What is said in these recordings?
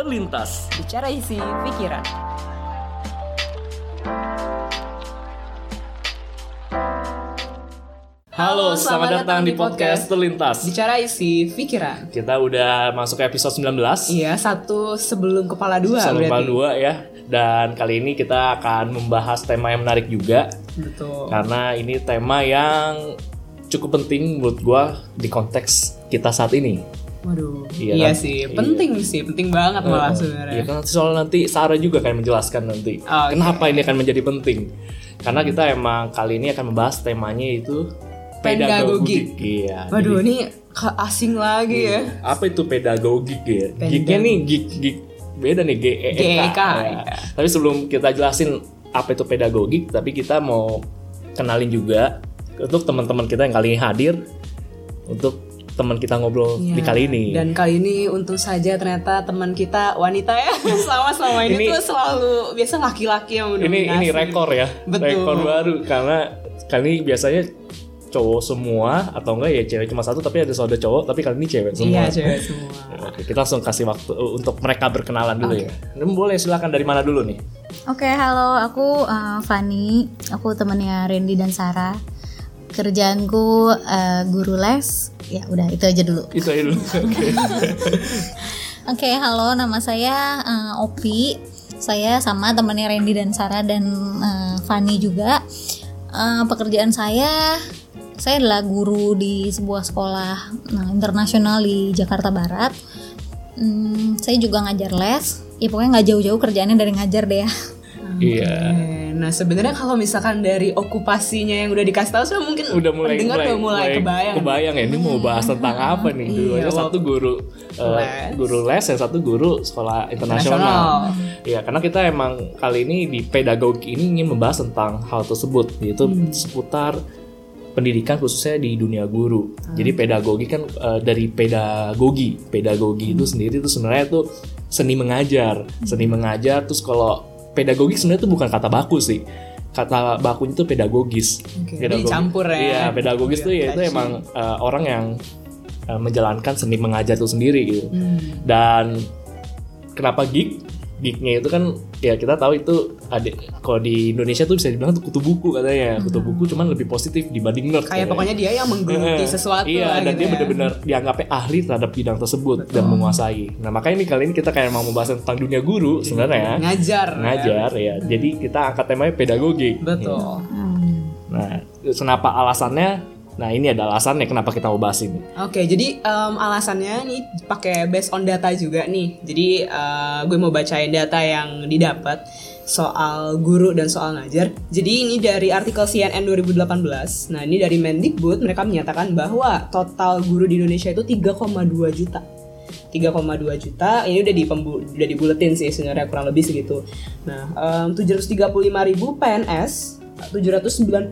terlintas. Bicara isi pikiran. Halo, selamat, datang di podcast terlintas. Bicara isi pikiran. Kita udah masuk ke episode 19. Iya, satu sebelum kepala dua Selalu berarti. dua ya. Dan kali ini kita akan membahas tema yang menarik juga Betul. karena ini tema yang cukup penting menurut gua di konteks kita saat ini. Waduh. Iya Iya, kan? sih, Iya. penting sih, penting banget malah Iya sebenarnya. kan soal nanti Sarah juga akan menjelaskan nanti Oke. kenapa ini akan menjadi penting. Karena kita emang kali ini akan membahas temanya itu Pedagogik. Iya. Waduh, jadi- ini asing lagi ya. apa itu pedagogik ya? Geeknya nih geek geek beda nih G E E K. Ya. iya. Tapi sebelum kita jelasin apa itu pedagogik, tapi kita mau kenalin juga untuk teman-teman kita yang kali ini hadir untuk teman kita ngobrol di Iya. kali ini. Dan kali ini untung saja ternyata teman kita wanita ya. Selama selama ini, Ini- tuh selalu biasa laki-laki yang ini mendominasi. ini rekor ya, Betul. rekor baru karena kali ini biasanya cowok semua atau enggak ya cewek cuma satu tapi ada saudara cowok tapi kali ini cewek semua. Iya, cewek semua. Oke, kita langsung kasih waktu uh, untuk mereka berkenalan dulu ya. Ini boleh silakan dari mana dulu nih? Oke, halo, aku uh, Fani. Aku temannya Randy dan Sarah. Kerjaanku uh, guru les. Ya, udah itu aja dulu. Itu aja dulu. Oke. Oke, halo, nama saya uh, Opi. Saya sama temannya Randy dan Sarah dan uh, Fani juga. Uh, pekerjaan saya, saya adalah guru di sebuah sekolah nah, internasional di Jakarta Barat. Hmm, saya juga ngajar les. Ya pokoknya nggak jauh-jauh kerjaannya dari ngajar deh ya. Iya. Nah sebenarnya kalau misalkan dari okupasinya yang udah dikasih tahu sudah mungkin Udah mulai mulai, udah mulai, kebayang. kebayang ya ini mau bahas tentang apa nih? Dua Iya, satu guru eh, les. guru les, yang satu guru sekolah internasional. Iya, karena kita emang kali ini di pedagogi ini ingin membahas tentang hal tersebut, yaitu Hmm. seputar pendidikan khususnya di dunia guru. Hmm. Jadi pedagogi kan eh, dari pedagogi, pedagogi itu Hmm. sendiri itu sebenarnya itu seni mengajar, seni mengajar. Terus kalau pedagogi sebenarnya itu bukan kata baku sih, kata bakunya itu pedagogis. Oke, jadi campur ya. Iya, pedagogis itu ya itu emang eh, orang yang eh, menjalankan seni mengajar itu sendiri gitu. Hmm. Dan kenapa geek? Geeknya itu kan ya kita tahu itu ada kalau di Indonesia tuh bisa dibilang tuh kutu buku katanya. Kutu buku cuman lebih positif dibanding nerd. Hmm. Kayak katanya. pokoknya dia yang menggeluti Eh, sesuatu Iya, lah dan gitu dia ya. benar-benar dianggapnya ahli terhadap bidang tersebut dan menguasai. Nah, makanya ini kali ini kita kayak mau membahas tentang dunia guru sebenarnya. ngajar. Ngajar ya. Jadi kita angkat temanya pedagogi. Betul. Nah, kenapa alasannya? Nah, ini ada alasannya kenapa kita mau bahas ini. Oke, jadi em, alasannya nih pakai based on data juga nih. Jadi eh, gue mau bacain data yang didapat soal guru dan soal ngajar. Jadi ini dari artikel CNN 2018. Nah, ini dari Mendikbud mereka menyatakan bahwa total guru di Indonesia itu 3,2 juta. 3,2 juta ini udah di udah dibuletin sih sebenarnya kurang lebih segitu. Nah, em, 735 ribu PNS 798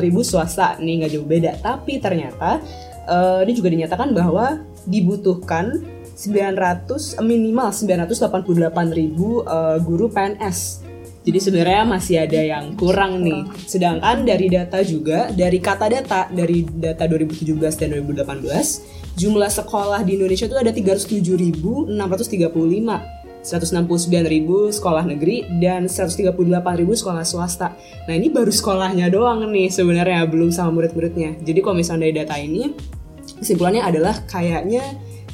ribu swasta ini nggak jauh beda. Tapi ternyata eh, ini juga dinyatakan bahwa dibutuhkan 900 minimal 988 ribu eh, guru PNS jadi sebenarnya masih ada yang kurang nih. Sedangkan dari data juga dari kata data dari data 2017 dan 2018 jumlah sekolah di Indonesia itu ada 307.635 169.000 sekolah negeri dan 138.000 sekolah swasta. Nah ini baru sekolahnya doang nih sebenarnya belum sama murid-muridnya. Jadi kalau misalnya dari data ini kesimpulannya adalah kayaknya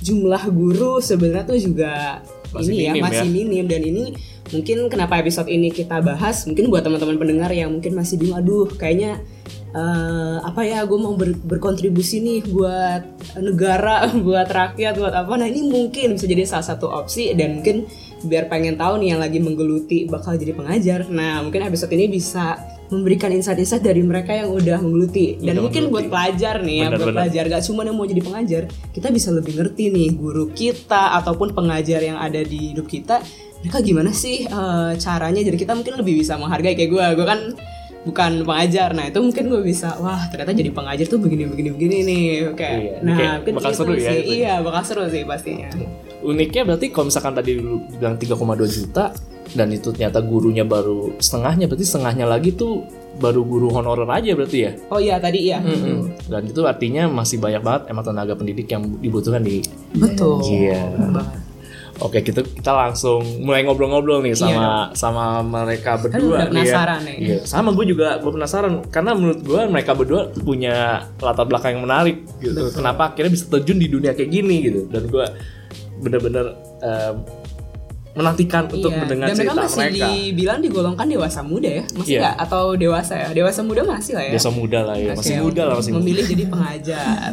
jumlah guru sebenarnya tuh juga Masih ini ya minim masih ya. minim dan ini mungkin kenapa episode ini kita bahas mungkin buat teman-teman pendengar yang mungkin masih bingung aduh kayaknya eh, apa ya gue mau ber- berkontribusi nih buat negara buat rakyat buat apa. Nah ini mungkin bisa jadi salah satu opsi dan mungkin biar pengen tahu nih yang lagi menggeluti bakal jadi pengajar. Nah mungkin episode ini bisa memberikan insight-insight dari mereka yang udah menggeluti. Dan Udah mungkin buat menggeluti. pelajar nih ya Benar, buat pelajar. Gak cuma yang mau jadi pengajar kita bisa lebih ngerti nih guru kita ataupun pengajar yang ada di hidup kita. Mereka gimana sih eh, caranya? Jadi kita mungkin lebih bisa menghargai kayak gue gue kan bukan pengajar nah itu mungkin gue bisa wah ternyata jadi pengajar tuh begini begini begini nih kayak Iya, nah mungkin bakal gitu seru ya sih. itu. iya bakal seru sih pastinya Uniknya berarti kalau misalkan tadi lu bilang 3,2 juta dan itu ternyata gurunya baru setengahnya, berarti setengahnya lagi tuh baru guru honorer aja berarti ya. oh iya tadi iya Mm-mm. Dan itu artinya masih banyak banget emang tenaga pendidik yang dibutuhkan di betul Iya. Banget. Oke, kita kita langsung mulai ngobrol-ngobrol nih sama sama mereka berdua udah nih ya. penasaran nih. Iya, sama gue juga gue penasaran karena menurut gue mereka berdua punya latar belakang yang menarik gitu. Kenapa akhirnya bisa terjun di dunia kayak gini gitu. Dan gue bener-bener eh, menantikan untuk Iya. mendengar Dan mereka cerita masih mereka. dibilang digolongkan dewasa muda ya, masih Iya. nggak? Atau dewasa ya? Dewasa muda masih lah ya. Desa muda lah ya, masih Oke, muda lah masih muda. Memilih jadi pengajar.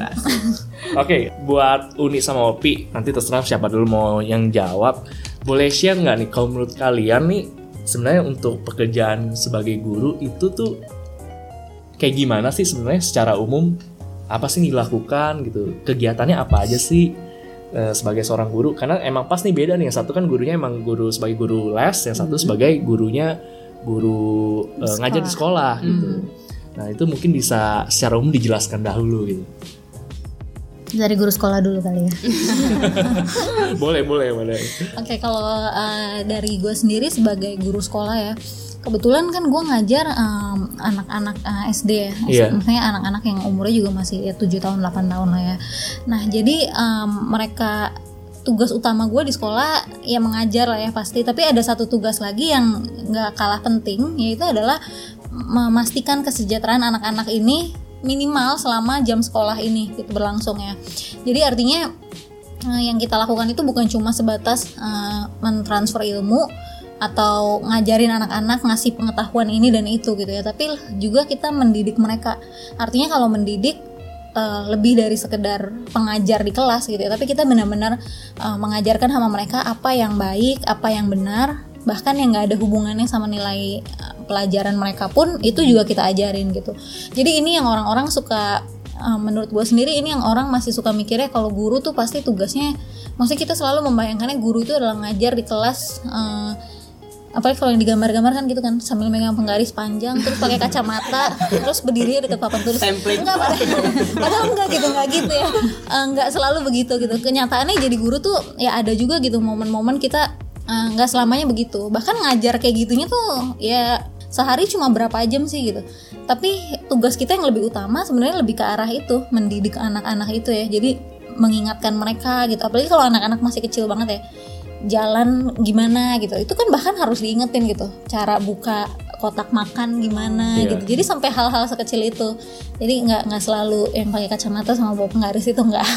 Oke, buat Uni sama Opi, nanti terserah siapa dulu mau yang jawab. Boleh share nggak nih kalau menurut kalian nih sebenarnya untuk pekerjaan sebagai guru itu tuh kayak gimana sih sebenarnya secara umum apa sih yang dilakukan gitu kegiatannya apa aja sih eh, sebagai seorang guru. Karena emang pas nih beda nih. Yang satu kan gurunya emang guru sebagai guru les yang satu sebagai gurunya guru eh, ngajar di sekolah gitu. Nah itu mungkin bisa secara umum dijelaskan dahulu gitu. Dari guru sekolah dulu kali ya. boleh boleh boleh. Oke, kalau uh, dari gue sendiri sebagai guru sekolah ya, kebetulan kan gue ngajar um, anak-anak uh, SD ya, Iya. maksudnya anak-anak yang umurnya juga masih ya, 7 tahun 8 tahun lah ya. Nah jadi um, mereka tugas utama gue di sekolah ya mengajar lah ya pasti, tapi ada satu tugas lagi yang nggak kalah penting, yaitu adalah memastikan kesejahteraan anak-anak ini minimal selama jam sekolah ini gitu berlangsung ya. Jadi artinya eh, yang kita lakukan itu bukan cuma sebatas eh, mentransfer ilmu atau ngajarin anak-anak ngasih pengetahuan ini dan itu gitu ya, tapi juga kita mendidik mereka. Artinya kalau mendidik eh, lebih dari sekedar pengajar di kelas gitu ya, tapi kita benar-benar eh, mengajarkan sama mereka apa yang baik, apa yang benar, bahkan yang nggak ada hubungannya sama nilai eh, pelajaran mereka pun itu juga kita ajarin gitu. Jadi ini yang orang-orang suka uh, menurut gue sendiri ini yang orang masih suka mikirnya kalau guru tuh pasti tugasnya maksudnya kita selalu membayangkannya guru itu adalah ngajar di kelas uh, apalagi kalau yang digambar-gambar kan gitu kan sambil megang penggaris panjang terus pakai kacamata terus berdiri dekat papan tulis. Template. enggak padahal, padahal enggak gitu enggak gitu ya. Eh, enggak selalu begitu gitu. Kenyataannya jadi guru tuh ya ada juga gitu momen-momen kita eh, enggak selamanya begitu. Bahkan ngajar kayak gitunya tuh ya sehari cuma berapa jam sih gitu. Tapi tugas kita yang lebih utama sebenarnya lebih ke arah itu mendidik anak-anak itu ya. Jadi mengingatkan mereka gitu. Apalagi kalau anak-anak masih kecil banget ya jalan gimana gitu. Itu kan bahkan harus diingetin gitu. Cara buka kotak makan gimana Iya. gitu. Jadi sampai hal-hal sekecil itu. Jadi nggak nggak selalu yang pakai kacamata sama bawa penggaris itu nggak.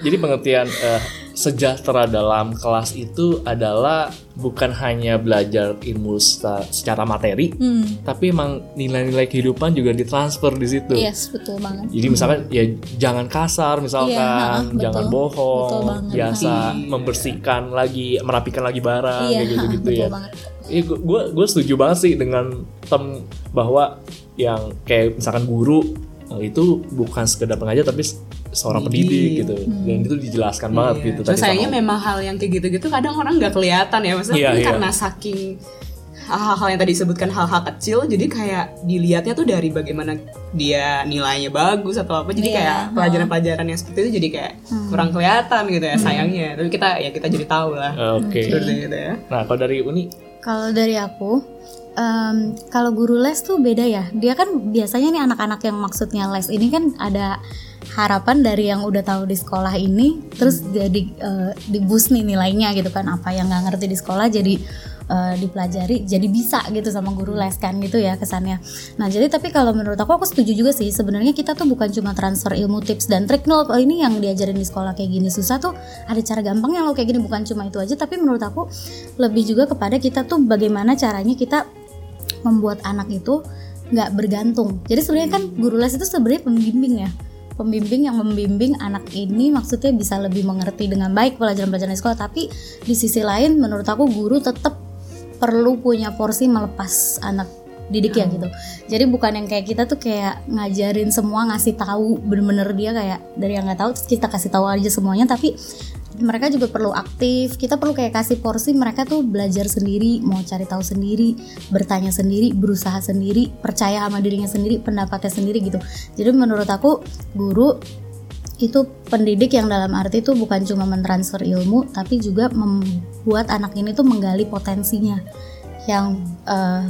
Jadi pengertian eh, sejahtera dalam kelas itu adalah bukan hanya belajar ilmu seca- secara materi, hmm. tapi emang nilai-nilai kehidupan juga ditransfer di situ. yes betul banget Jadi misalkan ya jangan kasar misalkan, Iya, ha-ha, betul. jangan Betul bohong, banget. biasa Iya. membersihkan lagi, merapikan lagi barang iya kayak gitu-gitu betul ya. banget Iya, gue gue setuju banget sih dengan tem bahwa yang kayak misalkan guru itu bukan sekedar pengajar tapi se- seorang pendidik Pendidik. gitu. Dan itu dijelaskan banget Iya. gitu tadi sayangnya sama- memang hal yang kayak gitu-gitu kadang orang nggak kelihatan ya maksudnya Iya, mungkin iya. karena saking hal-hal yang tadi disebutkan hal-hal kecil jadi kayak dilihatnya tuh dari bagaimana dia nilainya bagus atau apa jadi Iya, kayak pelajaran-pelajaran yang seperti itu jadi kayak kurang kelihatan gitu ya sayangnya. Tapi kita ya kita jadi tahu lah. Oke. seperti itu ya. Nah kalau dari Uni, Kalau dari aku, em, kalau guru les tuh beda ya. Dia kan biasanya nih anak-anak yang maksudnya les ini kan ada harapan dari yang udah tahu di sekolah ini, terus jadi eh, dibus nih nilainya gitu kan. Apa yang nggak ngerti di sekolah jadi eh, dipelajari, jadi bisa gitu sama guru les kan gitu ya kesannya. Nah jadi tapi kalau menurut aku aku setuju juga sih. Sebenarnya kita tuh bukan cuma transfer ilmu tips dan trik nol. Oh ini yang diajarin di sekolah kayak gini susah tuh. Ada cara gampangnya loh kayak gini bukan cuma itu aja. Tapi menurut aku lebih juga kepada kita tuh bagaimana caranya kita membuat anak itu nggak bergantung. Jadi sebenarnya kan guru les itu sebenarnya pembimbing ya, pembimbing yang membimbing anak ini maksudnya bisa lebih mengerti dengan baik pelajaran-pelajaran di sekolah. Tapi di sisi lain menurut aku guru tetap perlu punya porsi melepas anak didik ya gitu. Jadi bukan yang kayak kita tuh kayak ngajarin semua ngasih tahu bener-bener dia kayak dari yang nggak tahu terus kita kasih tahu aja semuanya tapi mereka juga perlu aktif. Kita perlu kayak kasih porsi mereka tuh belajar sendiri mau cari tahu sendiri bertanya sendiri berusaha sendiri percaya sama dirinya sendiri pendapatnya sendiri gitu. Jadi menurut aku guru itu pendidik yang dalam arti itu bukan cuma mentransfer ilmu tapi juga membuat anak ini tuh menggali potensinya yang eh,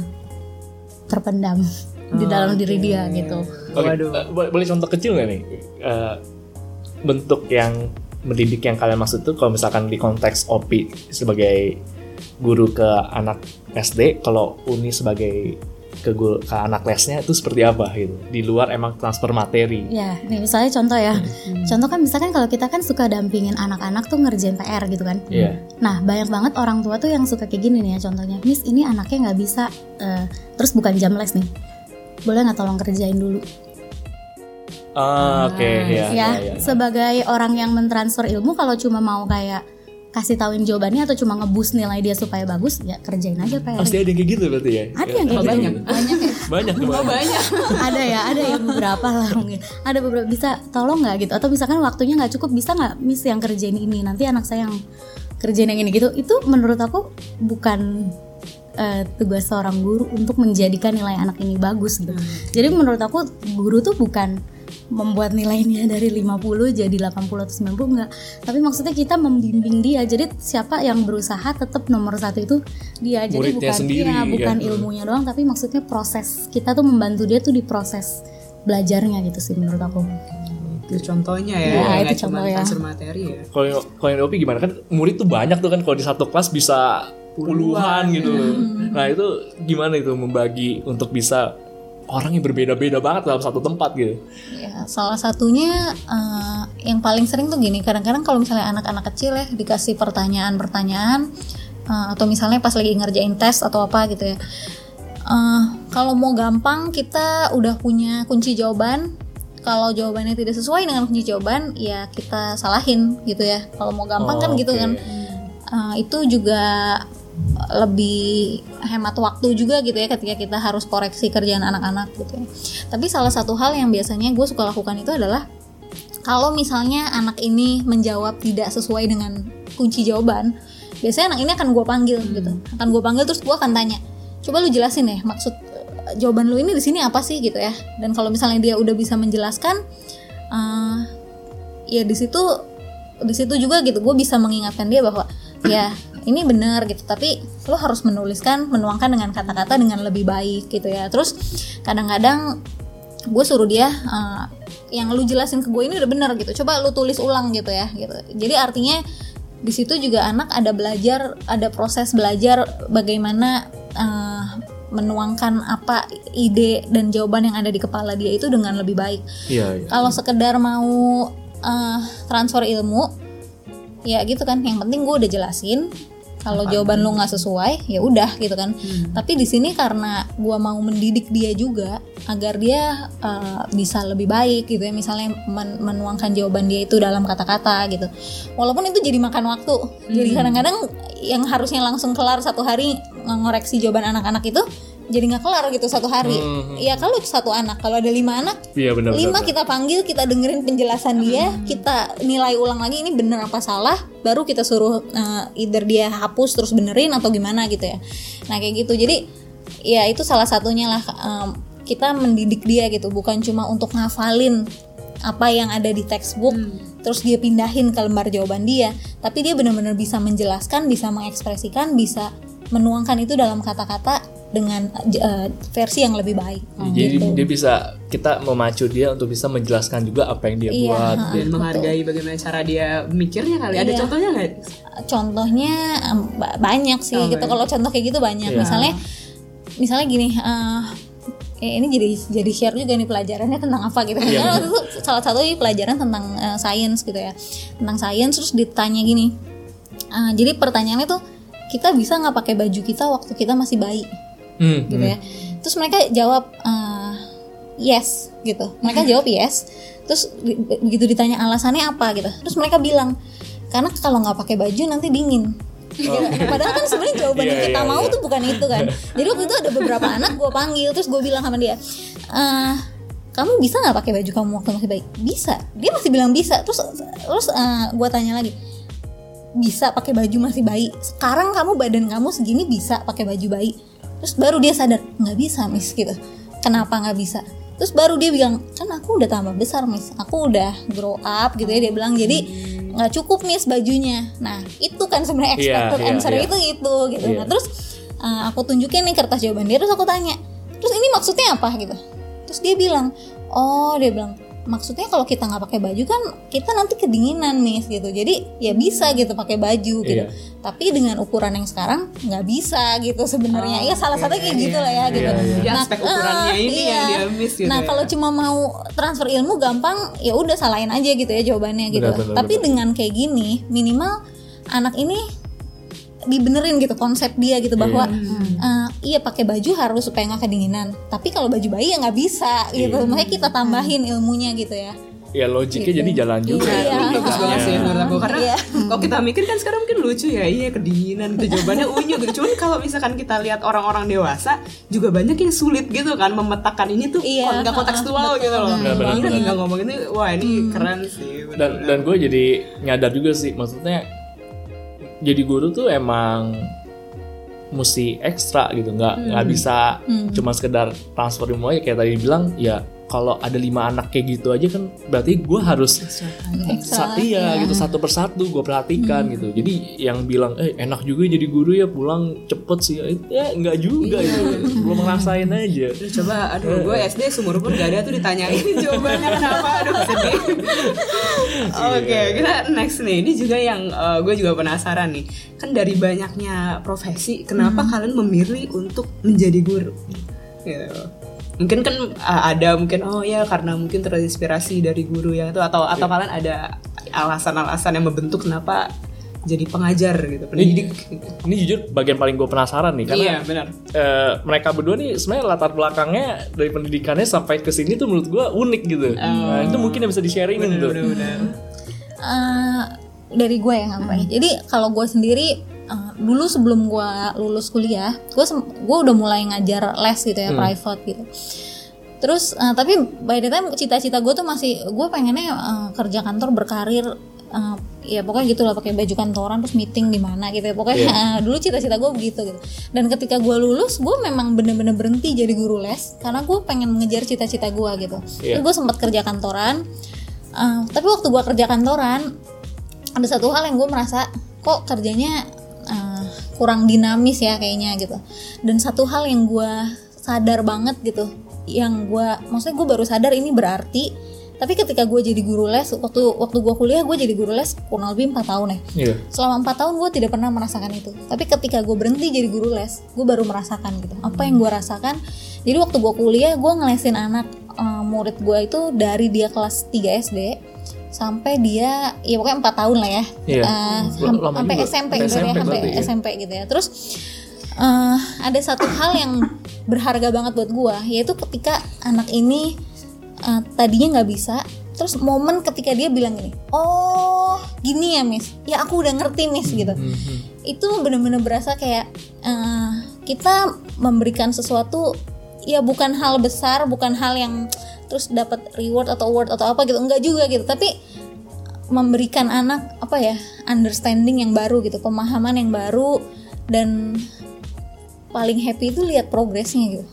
terpendam di dalam diri dia gitu. Oke, Waduh. eh, boleh, contoh kecil nggak nih? Eh, bentuk yang mendidik yang kalian maksud tuh kalau misalkan di konteks OPI sebagai guru ke anak SD, kalau Uni sebagai ke guru, ke anak lesnya itu seperti apa gitu. Di luar emang transfer materi. Ya, nih misalnya contoh ya. Contoh kan misalkan kalau kita kan suka dampingin anak-anak tuh ngerjain PR gitu kan. Iya. Nah, banyak banget orang tua tuh yang suka kayak gini nih ya contohnya. Miss, ini anaknya nggak bisa, eh, terus bukan jam les nih. Boleh nggak tolong kerjain dulu? Ah, oke, ya, ya, ya, ya. sebagai orang yang mentransfer ilmu, kalau cuma mau kayak kasih tauin jawabannya atau cuma ngebus nilai dia supaya bagus, ya kerjain aja PR. Pasti ada yang kayak gitu berarti ya? Ada yang kayak Oh, gitu. banyak. banyak ya Banyak. Oh banyak. ada ya, ada yang beberapa lah mungkin. Ada beberapa bisa tolong nggak gitu atau misalkan waktunya nggak cukup bisa nggak miss yang kerjain ini nanti anak saya yang kerjain yang ini gitu. Itu menurut aku bukan eh, tugas seorang guru untuk menjadikan nilai anak ini bagus gitu. Jadi menurut aku guru tuh bukan membuat nilainya dari 50 jadi 80 atau 90 enggak tapi maksudnya kita membimbing dia jadi siapa yang berusaha tetap nomor satu itu dia jadi Muridnya bukan sendiri, iya, bukan ya. ilmunya doang tapi maksudnya proses kita tuh membantu dia tuh di proses belajarnya gitu sih menurut aku Itu contohnya ya. Ya, nggak itu cuma contoh ya. transfer materi ya. Kalau yang- kalau yang di OPI gimana kan murid tuh banyak tuh kan kalau di satu kelas bisa puluhan gitu loh. Nah itu gimana itu membagi untuk bisa orang yang berbeda-beda banget dalam satu tempat gitu. Ya, salah satunya eh, yang paling sering tuh gini, kadang-kadang kalau misalnya anak-anak kecil ya dikasih pertanyaan-pertanyaan eh, atau misalnya pas lagi ngerjain tes atau apa gitu ya. Eh, kalau mau gampang kita udah punya kunci jawaban. Kalau jawabannya tidak sesuai dengan kunci jawaban, ya kita salahin gitu ya. Kalau mau gampang kan Oh, gitu oke. kan. Eh, itu juga lebih hemat waktu juga gitu ya ketika kita harus koreksi kerjaan anak-anak gitu ya. Tapi salah satu hal yang biasanya gue suka lakukan itu adalah kalau misalnya anak ini menjawab tidak sesuai dengan kunci jawaban, biasanya anak ini akan gue panggil gitu. Akan gue panggil terus gue akan tanya, coba lu jelasin ya maksud eh, jawaban lu ini di sini apa sih gitu ya. Dan kalau misalnya dia udah bisa menjelaskan, eh, ya di situ di situ juga gitu gue bisa mengingatkan dia bahwa ya ini benar gitu. Tapi lo harus menuliskan menuangkan dengan kata-kata dengan lebih baik gitu ya. Terus kadang-kadang gue suruh dia eh, yang lu jelasin ke gue ini udah benar gitu. Coba lu tulis ulang gitu ya gitu. Jadi artinya di situ juga anak ada belajar ada proses belajar bagaimana eh, menuangkan apa ide dan jawaban yang ada di kepala dia itu dengan lebih baik. Iya, iya. kalau sekedar mau eh, transfer ilmu ya gitu kan. Yang penting gue udah jelasin. Kalau jawaban lu nggak sesuai ya udah gitu kan. Tapi di sini karena gue mau mendidik dia juga agar dia eh, bisa lebih baik gitu ya. Misalnya men- menuangkan jawaban dia itu dalam kata-kata gitu. Walaupun itu jadi makan waktu. Jadi kadang-kadang yang harusnya langsung kelar satu hari ngoreksi jawaban anak-anak itu jadi nggak kelar gitu satu hari. Hmm. ya kalau satu anak. Kalau ada lima anak Iya benar. lima benar. kita panggil kita dengerin penjelasan dia kita nilai ulang lagi ini bener apa salah baru kita suruh uh, either dia hapus terus benerin atau gimana gitu ya. Nah kayak gitu. Jadi ya itu salah satunya lah um, kita mendidik dia gitu. Bukan cuma untuk ngafalin apa yang ada di textbook terus dia pindahin ke lembar jawaban dia. Tapi dia benar-benar bisa menjelaskan bisa mengekspresikan bisa menuangkan itu dalam kata-kata dengan uh, versi yang lebih baik Jadi gitu. dia bisa kita memacu dia untuk bisa menjelaskan juga apa yang dia Iya, buat. Dan menghargai bagaimana cara dia mikirnya kali. Ada Iya. contohnya nggak? contohnya banyak sih Oh, gitu banyak. kalau contoh kayak gitu banyak Iya. misalnya misalnya gini eh, eh, ini jadi jadi share juga nih pelajarannya tentang apa gitu Iya, Karena waktu itu salah satu pelajaran tentang eh, sains gitu ya tentang sains terus ditanya gini eh, jadi pertanyaannya tuh kita bisa nggak pakai baju kita waktu kita masih bayi Hmm, gitu ya terus mereka jawab eh, yes gitu mereka jawab yes terus begitu ditanya alasannya apa gitu terus mereka bilang karena kalau nggak pakai baju nanti dingin Gitu. Padahal kan sebenarnya jawaban yang Iya, kita iya, mau iya. tuh bukan itu kan. Jadi waktu itu ada beberapa anak gue panggil terus gue bilang sama dia, "Eh, kamu bisa nggak pakai baju kamu waktu masih bayi? Bisa. Dia masih bilang bisa. Terus terus gue tanya lagi, bisa pakai baju masih bayi. Sekarang kamu badan kamu segini bisa pakai baju bayi. Terus baru dia sadar nggak bisa miss gitu. Kenapa nggak bisa? Terus baru dia bilang kan aku udah tambah besar miss. Aku udah grow up gitu ya dia bilang. Jadi nggak cukup miss bajunya. Nah itu kan sebenarnya Iya, expected iya, answer iya. itu itu gitu. Iya. Nah terus uh, aku tunjukin nih kertas jawaban dia terus aku tanya. Terus ini maksudnya apa gitu? Terus dia bilang, oh dia bilang maksudnya kalau kita nggak pakai baju kan kita nanti kedinginan nih gitu. Jadi ya bisa gitu pakai baju gitu. Iya. tapi dengan ukuran yang sekarang nggak bisa gitu sebenarnya. Ya salah satunya kayak gitu lah ya gitu. Iya, iya. Jadi aspek ukurannya eh, ini yang dia miss gitu nah ya. kalau cuma mau transfer ilmu gampang ya udah salahin aja gitu ya jawabannya gitu. Benar, benar, tapi dengan kayak gini minimal anak ini dibenerin gitu konsep dia gitu bahwa eh, iya pakai baju harus supaya nggak kedinginan. Tapi kalau baju bayi ya nggak bisa gitu. Iya. makanya kita tambahin ilmunya gitu ya. Ya logiknya jadi jalan juga. Iya. Ini bagus banget sih menurut aku. Karena Iya. kalau kita mikir kan sekarang mungkin lucu ya iya kedinginan itu jawabannya unyu gitu. Cuman kalau misalkan kita lihat orang-orang dewasa juga banyak yang sulit gitu kan memetakan ini tuh Iya, nggak kontekstual gitu loh. Benar, benar, benar. nggak ngomong ini wah ini keren sih dan dan gue jadi nyadar juga sih maksudnya jadi guru tuh emang mesti ekstra gitu. Nggak nggak bisa cuma sekedar transfer ilmu aja. Kayak tadi bilang ya kalau ada lima anak kayak gitu aja kan berarti gue harus Ekstra, sa- iya gitu satu persatu gue perhatikan gitu. Jadi yang bilang eh enak juga jadi guru ya pulang cepet sih. Ya nggak juga gitu. Belum ngerasain aja. Coba aduh gue SD sumur pun gak ada tuh ditanyain jawabannya kenapa aduh sedih. Oke kita next nih. Ini juga yang eh, gue juga penasaran nih. Kan dari banyaknya profesi kenapa kalian memilih untuk menjadi guru? Gitu mungkin kan eh, ada mungkin oh ya karena mungkin terinspirasi dari guru yang itu atau atau kalian ada alasan-alasan yang membentuk kenapa jadi pengajar gitu pendidik gitu. ini jujur bagian paling gue penasaran nih karena iya benar eh, mereka berdua nih sebenarnya latar belakangnya dari pendidikannya sampai ke sini tuh menurut gua unik gitu. Nah, itu mungkin yang bisa di sharingin tuh. benar Eh, dari gue yang apa ya. Jadi kalau gue sendiri eh, dulu sebelum gue lulus kuliah, gue gue udah mulai ngajar les gitu ya private gitu. Terus eh, tapi by the time cita-cita gue tuh masih gue pengennya eh, kerja kantor berkarir eh, ya pokoknya gitu lah pakai baju kantoran terus meeting di mana gitu ya. Pokoknya eh, dulu cita-cita gue begitu gitu. Dan ketika gue lulus gue memang bener-bener berhenti jadi guru les karena gue pengen mengejar cita-cita gue gitu. Iya. Terus gue sempat kerja kantoran Eh, tapi waktu gue kerja kantoran ada satu hal yang gue merasa kok kerjanya kurang dinamis ya kayaknya gitu. Dan satu hal yang gue sadar banget gitu yang gue maksudnya gue baru sadar ini berarti tapi ketika gue jadi guru les waktu waktu gue kuliah gue jadi guru les kurang lebih 4 tahun ya. Iya. selama empat tahun gue tidak pernah merasakan itu. Tapi ketika gue berhenti jadi guru les gue baru merasakan gitu. Apa yang gue rasakan? Jadi waktu gue kuliah gue ngelesin anak eh, murid gue itu dari dia kelas 3 SD sampai dia ya pokoknya empat tahun lah ya Iya. Eh, Lama ham- sampai juga. SMP gitu ya sampai ya. SMP gitu ya terus eh, ada satu hal yang berharga banget buat gue yaitu ketika anak ini eh, tadinya nggak bisa terus momen ketika dia bilang gini oh gini ya miss ya aku udah ngerti miss gitu itu bener-bener berasa kayak eh, kita memberikan sesuatu ya bukan hal besar bukan hal yang terus dapat reward atau award atau apa gitu. Enggak juga gitu. Tapi memberikan anak apa ya understanding yang baru gitu pemahaman yang baru dan paling happy itu lihat progresnya gitu.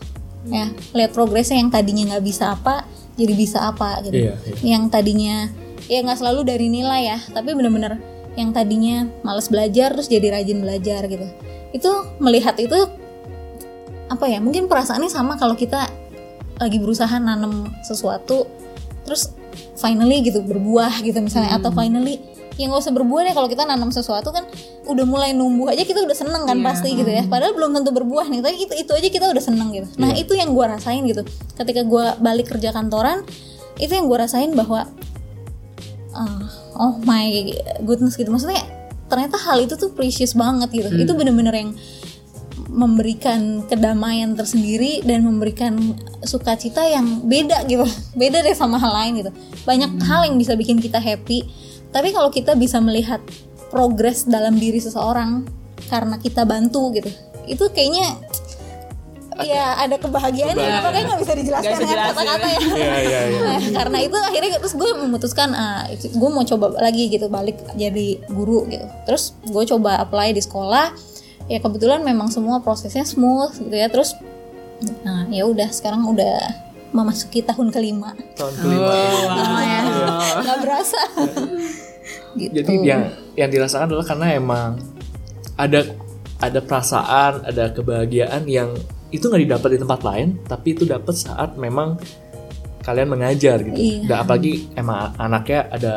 Ya lihat progresnya yang tadinya nggak bisa apa jadi bisa apa gitu. Iya, iya. yang tadinya ya nggak selalu dari nilai ya tapi bener-bener yang tadinya males belajar terus jadi rajin belajar gitu. Itu melihat itu apa ya mungkin perasaannya sama kalau kita lagi berusaha nanam sesuatu terus finally gitu berbuah gitu misalnya atau finally ya nggak usah berbuah deh kalau kita nanam sesuatu kan udah mulai numbuh aja kita udah seneng kan Iya. pasti gitu ya. padahal belum tentu berbuah nih tapi itu, itu aja kita udah seneng gitu. Nah itu yang gua rasain gitu. Ketika gua balik kerja kantoran itu yang gua rasain bahwa uh, oh my goodness gitu. Maksudnya ternyata hal itu tuh precious banget gitu. Itu bener-bener yang memberikan kedamaian tersendiri dan memberikan sukacita yang beda gitu. Beda deh sama hal lain gitu. Banyak hal yang bisa bikin kita happy. Tapi kalau kita bisa melihat progres dalam diri seseorang karena kita bantu gitu itu kayaknya ya ada kebahagiaan. Yang makanya nggak bisa dijelaskan bisa dengan kata-kata ya. Iya iya iya. Nah, karena itu akhirnya terus gue memutuskan gue mau coba lagi gitu balik jadi guru gitu. Terus gue coba apply di sekolah ya kebetulan memang semua prosesnya smooth gitu ya terus nah ya udah sekarang udah memasuki tahun kelima. Tahun kelima. lama ya. Nggak berasa. Gitu. Jadi yang yang dirasakan adalah karena emang ada ada perasaan, ada kebahagiaan yang itu nggak didapat di tempat lain, tapi itu dapat saat memang kalian mengajar gitu. Iya. Dan apalagi emang anaknya ada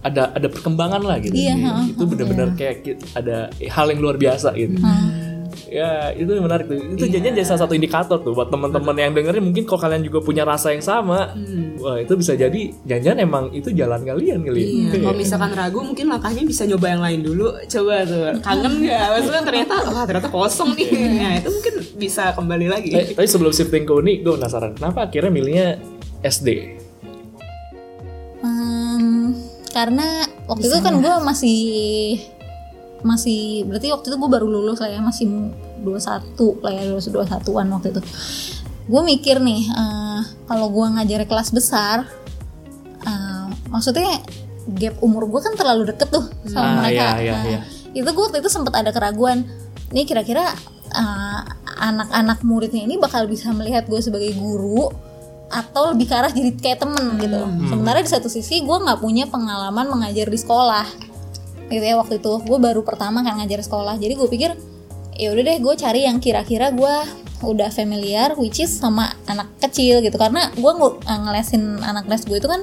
ada ada perkembangan lah gitu. Iya, ha, itu benar-benar kayak ki- ada hal yang luar biasa gitu. Ya itu yang menarik tuh. Itu jadinya jadi salah satu indikator tuh buat teman-teman yang dengerin mungkin kalau kalian juga punya rasa yang sama, wah itu bisa jadi jangan-jangan emang itu jalan kalian kali. ya. Iya, kalau misalkan ragu mungkin langkahnya bisa nyoba yang lain dulu. Coba tuh, kangen nggak? Maksudnya ternyata, wah ternyata kosong nih. Nah, itu mungkin bisa kembali lagi. Eh, tapi sebelum shifting ke uni, gue penasaran kenapa akhirnya milihnya SD? Karena waktu itu kan gue masih masih berarti waktu itu gue baru lulus lah ya masih 21 lah ya lulus 21an waktu itu. Gue mikir nih eh, kalau gue ngajar kelas besar eh, maksudnya gap umur gue kan terlalu deket tuh sama Ah, mereka. iya, iya, Nah, iya. itu gue waktu itu sempat ada keraguan. Nih kira-kira eh, anak-anak muridnya ini bakal bisa melihat gue sebagai guru atau lebih ke arah jadi kayak temen gitu. Sementara di satu sisi gue nggak punya pengalaman mengajar di sekolah. Gitu ya waktu itu. Gue baru pertama kan ngajar sekolah. Jadi gue pikir ya udah deh gue cari yang kira-kira gue udah familiar which is sama anak kecil gitu. Karena gue ngelesin anak les gue itu kan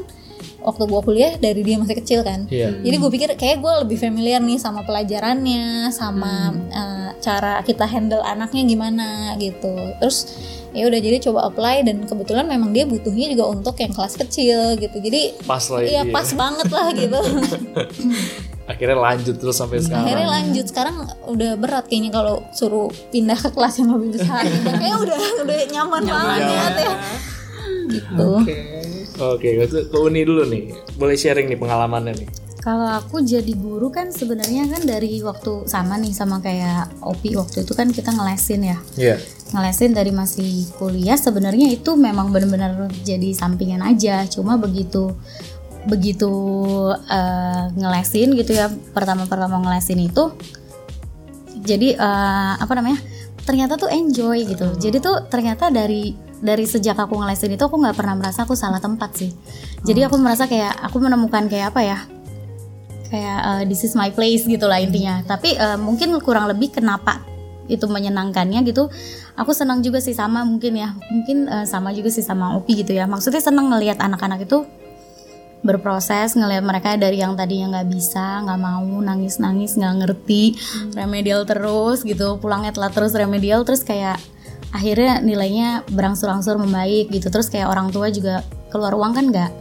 waktu gue kuliah dari dia masih kecil kan. Iya. jadi gue pikir kayak gue lebih familiar nih sama pelajarannya sama eh, cara kita handle anaknya gimana gitu. Terus ya udah jadi coba apply dan kebetulan memang dia butuhnya juga untuk yang kelas kecil gitu jadi Pas lah Iya iya. pas banget lah gitu. Akhirnya lanjut terus sampai sekarang. Akhirnya lanjut sekarang udah berat kayaknya kalau suruh pindah ke kelas yang lebih besar. gitu. Kayak udah udah nyaman, banget ya. Gitu. Oke. Oke, itu ke uni dulu nih. Boleh sharing nih pengalamannya nih. Kalau aku jadi guru kan sebenarnya kan dari waktu sama nih sama kayak Opi waktu itu kan kita ngelesin ya. Iya. Ngelesin dari masih kuliah sebenarnya itu memang benar-benar jadi sampingan aja. Cuma begitu begitu eh, ngelesin gitu ya pertama-pertama ngelesin itu jadi eh, apa namanya ternyata tuh enjoy gitu jadi tuh ternyata dari dari sejak aku ngelesin itu aku nggak pernah merasa aku salah tempat sih jadi aku merasa kayak aku menemukan kayak apa ya kayak eh, this is my place gitu lah intinya. Tapi eh, mungkin kurang lebih kenapa itu menyenangkannya gitu aku senang juga sih sama mungkin ya. Mungkin eh, sama juga sih sama Opi gitu ya. Maksudnya senang ngelihat anak-anak itu berproses ngelihat mereka dari yang tadinya nggak bisa nggak mau nangis nangis nggak ngerti remedial terus gitu pulangnya telat terus remedial terus kayak akhirnya nilainya berangsur-angsur membaik gitu. Terus kayak orang tua juga keluar uang kan nggak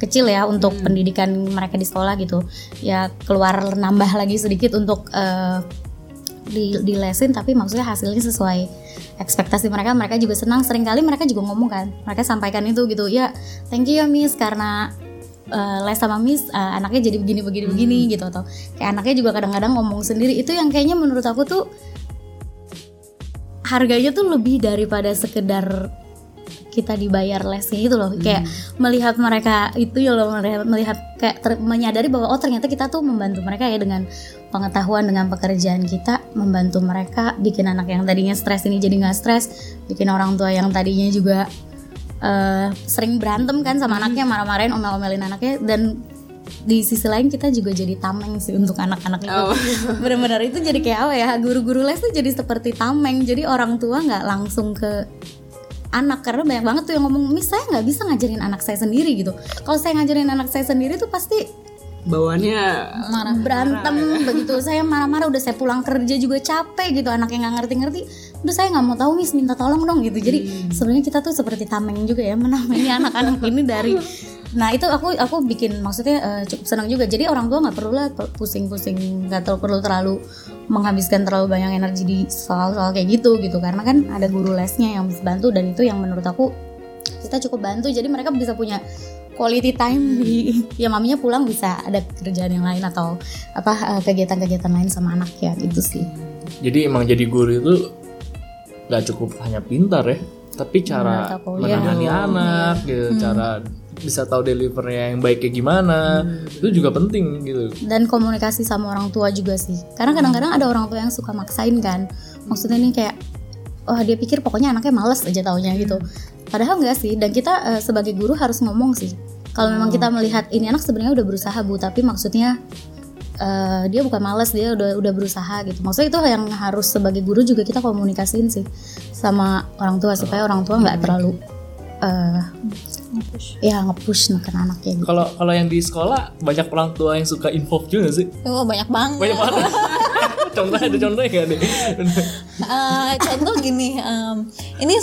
kecil ya untuk pendidikan mereka di sekolah gitu. Ya keluar nambah lagi sedikit untuk eh, di, di lesin tapi maksudnya hasilnya sesuai ekspektasi mereka. Mereka juga senang sering kali mereka juga ngomong kan. Mereka sampaikan itu gitu ya thank you ya miss karena eh, les sama miss eh, anaknya jadi begini begini begini gitu atau kayak anaknya juga kadang-kadang ngomong sendiri. Itu yang kayaknya menurut aku tuh harganya tuh lebih daripada sekedar kita dibayar lesnya itu loh. Kayak melihat mereka itu ya loh melihat, melihat kayak ter- menyadari bahwa oh ternyata kita tuh membantu mereka ya dengan pengetahuan dengan pekerjaan kita membantu mereka bikin anak yang tadinya stres ini jadi nggak stres bikin orang tua yang tadinya juga eh, sering berantem kan sama anaknya marah-marahin omel-omelin anaknya dan di sisi lain kita juga jadi tameng sih untuk anak-anak itu. Oh. benar-benar itu jadi kayak apa ya guru-guru les tuh jadi seperti tameng. Jadi orang tua nggak langsung ke anak karena banyak banget tuh yang ngomong miss saya nggak bisa ngajarin anak saya sendiri gitu. Kalau saya ngajarin anak saya sendiri tuh pasti Bawaannya Marah. berantem begitu. Saya marah-marah udah saya pulang kerja juga capek gitu. Anaknya nggak ngerti-ngerti udah saya nggak mau tahu miss minta tolong dong gitu. Jadi sebenarnya kita tuh seperti tameng juga ya menamani anak-anak ini dari nah itu aku aku bikin maksudnya eh, cukup senang juga. Jadi orang tua nggak perlu lah pusing-pusing nggak terlalu perlu terlalu menghabiskan terlalu banyak energi di soal-soal kayak gitu gitu. Karena kan ada guru lesnya yang bisa bantu dan itu yang menurut aku kita cukup bantu. Jadi mereka bisa punya quality time di ya maminya pulang bisa ada kerjaan yang lain atau apa eh, kegiatan-kegiatan lain sama anak ya gitu sih. Jadi emang jadi guru itu nggak cukup hanya pintar ya, tapi cara menangani anak, gitu, cara bisa tahu delivernya yang baik kayak gimana, itu juga penting gitu. dan komunikasi sama orang tua juga sih. Karena kadang-kadang ada orang tua yang suka maksain kan. Maksudnya nih kayak oh dia pikir pokoknya anaknya males aja taunya gitu. Padahal enggak sih. Dan kita eh, sebagai guru harus ngomong sih. Kalau memang kita melihat ini anak sebenarnya udah berusaha bu tapi maksudnya eh, dia bukan males dia udah udah berusaha gitu. Maksudnya itu yang harus sebagai guru juga kita komunikasiin sih sama orang tua supaya orang tua nggak terlalu eh ya nge-push neken anaknya gitu. Kalau kalau yang di sekolah banyak orang tua yang suka involve juga sih. Oh, banyak banget. Banyak banget. contoh ada contohnya nggak nih? Eh, contoh gini, em, ini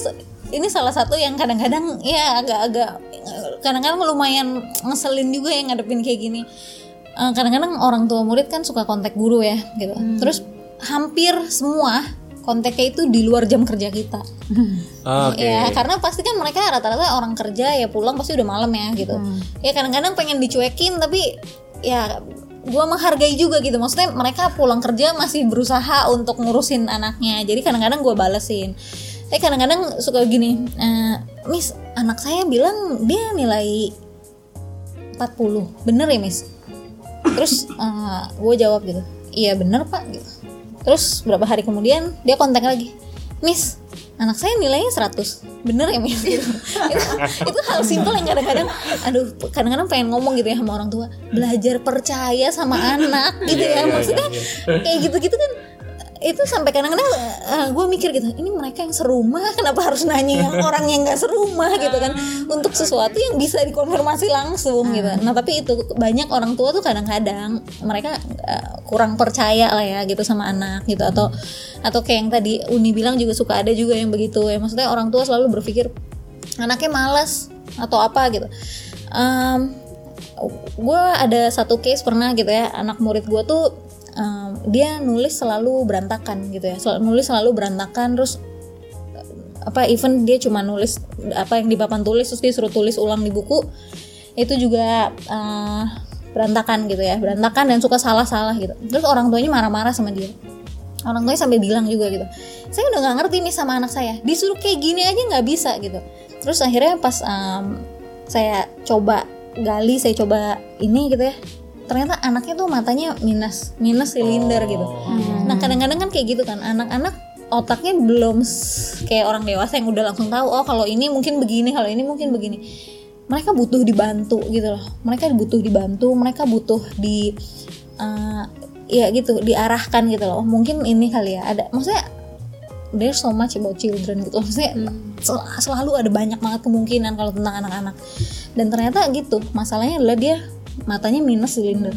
ini salah satu yang kadang-kadang ya agak-agak kadang-kadang lumayan ngeselin juga yang ngadepin kayak gini. Eh, kadang-kadang orang tua murid kan suka kontak guru ya, gitu. Terus hampir semua kontaknya itu di luar jam kerja kita. Oke. Ya, karena pasti kan mereka rata-rata orang kerja ya pulang pasti udah malam ya gitu. Ya kadang-kadang pengen dicuekin tapi ya gua menghargai juga gitu. Maksudnya mereka pulang kerja masih berusaha untuk ngurusin anaknya. Jadi kadang-kadang gua balesin. Tapi kadang-kadang suka gini, "Eh, Miss, anak saya bilang dia nilai 40. Bener ya, Miss? Terus gue jawab gitu, iya bener pak gitu. Terus berapa hari kemudian dia kontak lagi, Miss, anak saya nilainya 100 bener ya Miss? Itu, itu hal simpel yang kadang-kadang aduh kadang-kadang pengen ngomong gitu ya sama orang tua. Belajar percaya sama anak gitu Iya, ya. iya, maksudnya iya, kayak gitu-gitu kan itu sampai kadang-kadang gue mikir gitu ini mereka yang serumah kenapa harus nanya yang orang yang nggak serumah? gitu kan. Untuk sesuatu yang bisa dikonfirmasi langsung gitu. Nah tapi itu banyak orang tua tuh kadang-kadang mereka eh, kurang percaya lah ya gitu sama anak gitu. Atau atau kayak yang tadi Uni bilang juga suka ada juga yang begitu ya. Maksudnya orang tua selalu berpikir anaknya malas atau apa? gitu. Gue ada satu case pernah gitu ya anak murid gue tuh um, dia nulis selalu berantakan gitu ya. Selalu nulis selalu berantakan terus eh, apa even dia cuma nulis apa yang di papan tulis terus dia suruh tulis ulang di buku itu juga eh, berantakan gitu ya. Berantakan dan suka salah-salah gitu. Terus orang tuanya marah-marah sama dia. Orang tuanya sampai bilang juga gitu saya udah nggak ngerti nih sama anak saya. Disuruh kayak gini aja nggak bisa gitu. Terus akhirnya pas um, saya coba gali saya coba ini gitu ya ternyata anaknya tuh matanya minus minus silinder gitu. Nah kadang-kadang kan kayak gitu kan anak-anak otaknya belum kayak orang dewasa yang udah langsung tahu oh kalau ini mungkin begini kalau ini mungkin begini. Mereka butuh dibantu gitu loh. Mereka butuh dibantu mereka butuh di eh, ya gitu diarahkan gitu loh. Oh, mungkin ini kali ya. Ada maksudnya there's so much about children gitu. Maksudnya sel- selalu ada banyak banget kemungkinan kalau tentang anak-anak. Dan ternyata gitu masalahnya adalah dia matanya minus silinder.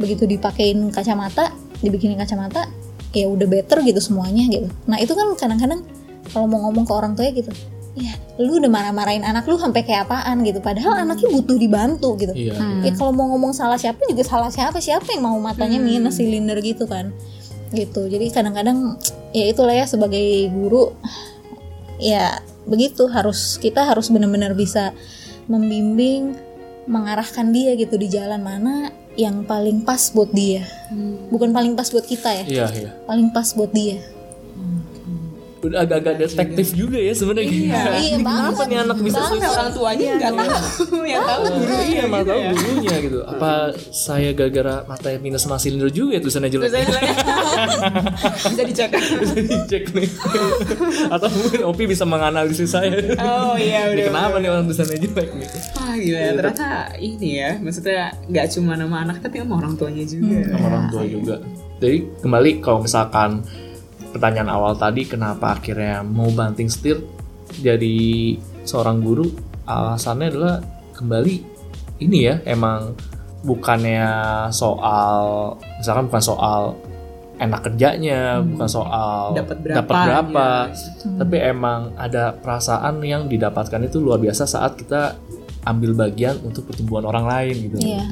Begitu dipakein kacamata dibikinin kacamata ya udah better gitu semuanya gitu. Nah itu kan kadang-kadang kalau mau ngomong ke orang tua gitu ya lu udah marah-marahin anak lu sampai kayak apaan? gitu. Padahal anaknya butuh dibantu gitu. Iya. ya kalau mau ngomong salah siapa juga salah siapa. Siapa yang mau matanya minus silinder gitu kan? Gitu. Jadi kadang-kadang ya itulah ya sebagai guru ya begitu harus kita harus benar-benar bisa membimbing mengarahkan dia gitu di jalan mana yang paling pas buat dia. Bukan paling pas buat kita ya. Iya, iya. paling pas buat dia Udah agak-agak detektif juga ya sebenarnya. Iya. iya Kenapa banget nih anak bisa susah? orang tuanya nggak tahu, yang tahu guru Iya, emang tahu gurunya gitu. Apa saya gara-gara matanya minus sama silinder juga ya tulisannya jelek? bisa dicek. bisa dicek nih. Atau mungkin Opi bisa menganalisis saya. Oh iya udah. kenapa nih orang tulisannya jelek nih? Ah gila ya, ternyata ini ya, maksudnya nggak cuma nama anak tapi sama orang tuanya juga. Sama orang tua juga. Jadi kembali kalau misalkan pertanyaan awal tadi kenapa akhirnya mau banting setir jadi seorang guru? Alasannya adalah kembali ini ya emang bukannya soal misalkan bukan soal enak kerjanya bukan soal Dapat berapa, dapat berapa ya. tapi emang ada perasaan yang didapatkan itu luar biasa saat kita ambil bagian untuk pertumbuhan orang lain gitu. Iya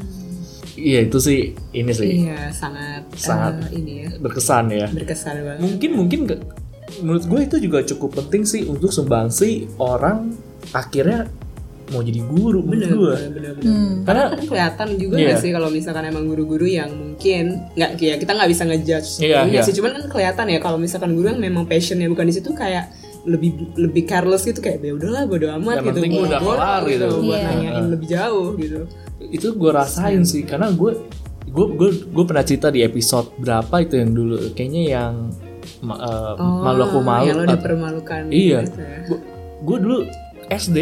iya itu sih ini sih Iya sangat Sangat. eh, ini ya berkesan ya berkesan banget. mungkin mungkin ke- menurut gue itu juga cukup penting sih untuk sumbangsi orang akhirnya mau jadi guru menurut Bener, gue bener, bener, bener. Hmm. karena kan kelihatan juga Iya. nggak sih kalau misalkan emang guru-guru yang mungkin nggak ya kita nggak bisa ngejudge Iya, gurunya iya. sih cuman kan kelihatan ya kalau misalkan guru yang memang passionnya bukan di situ kayak lebih lebih careless gitu kayak ya udahlah bodo amat Yang gitu. penting udah kelar gitu. buat Iya. nanyain lebih jauh gitu. Itu gue rasain sih karena gue gue gue gue pernah cerita di episode berapa itu yang dulu kayaknya yang ma- eh, malu aku malu ya lo dipermalukan iya. gitu ya. gue gue dulu SD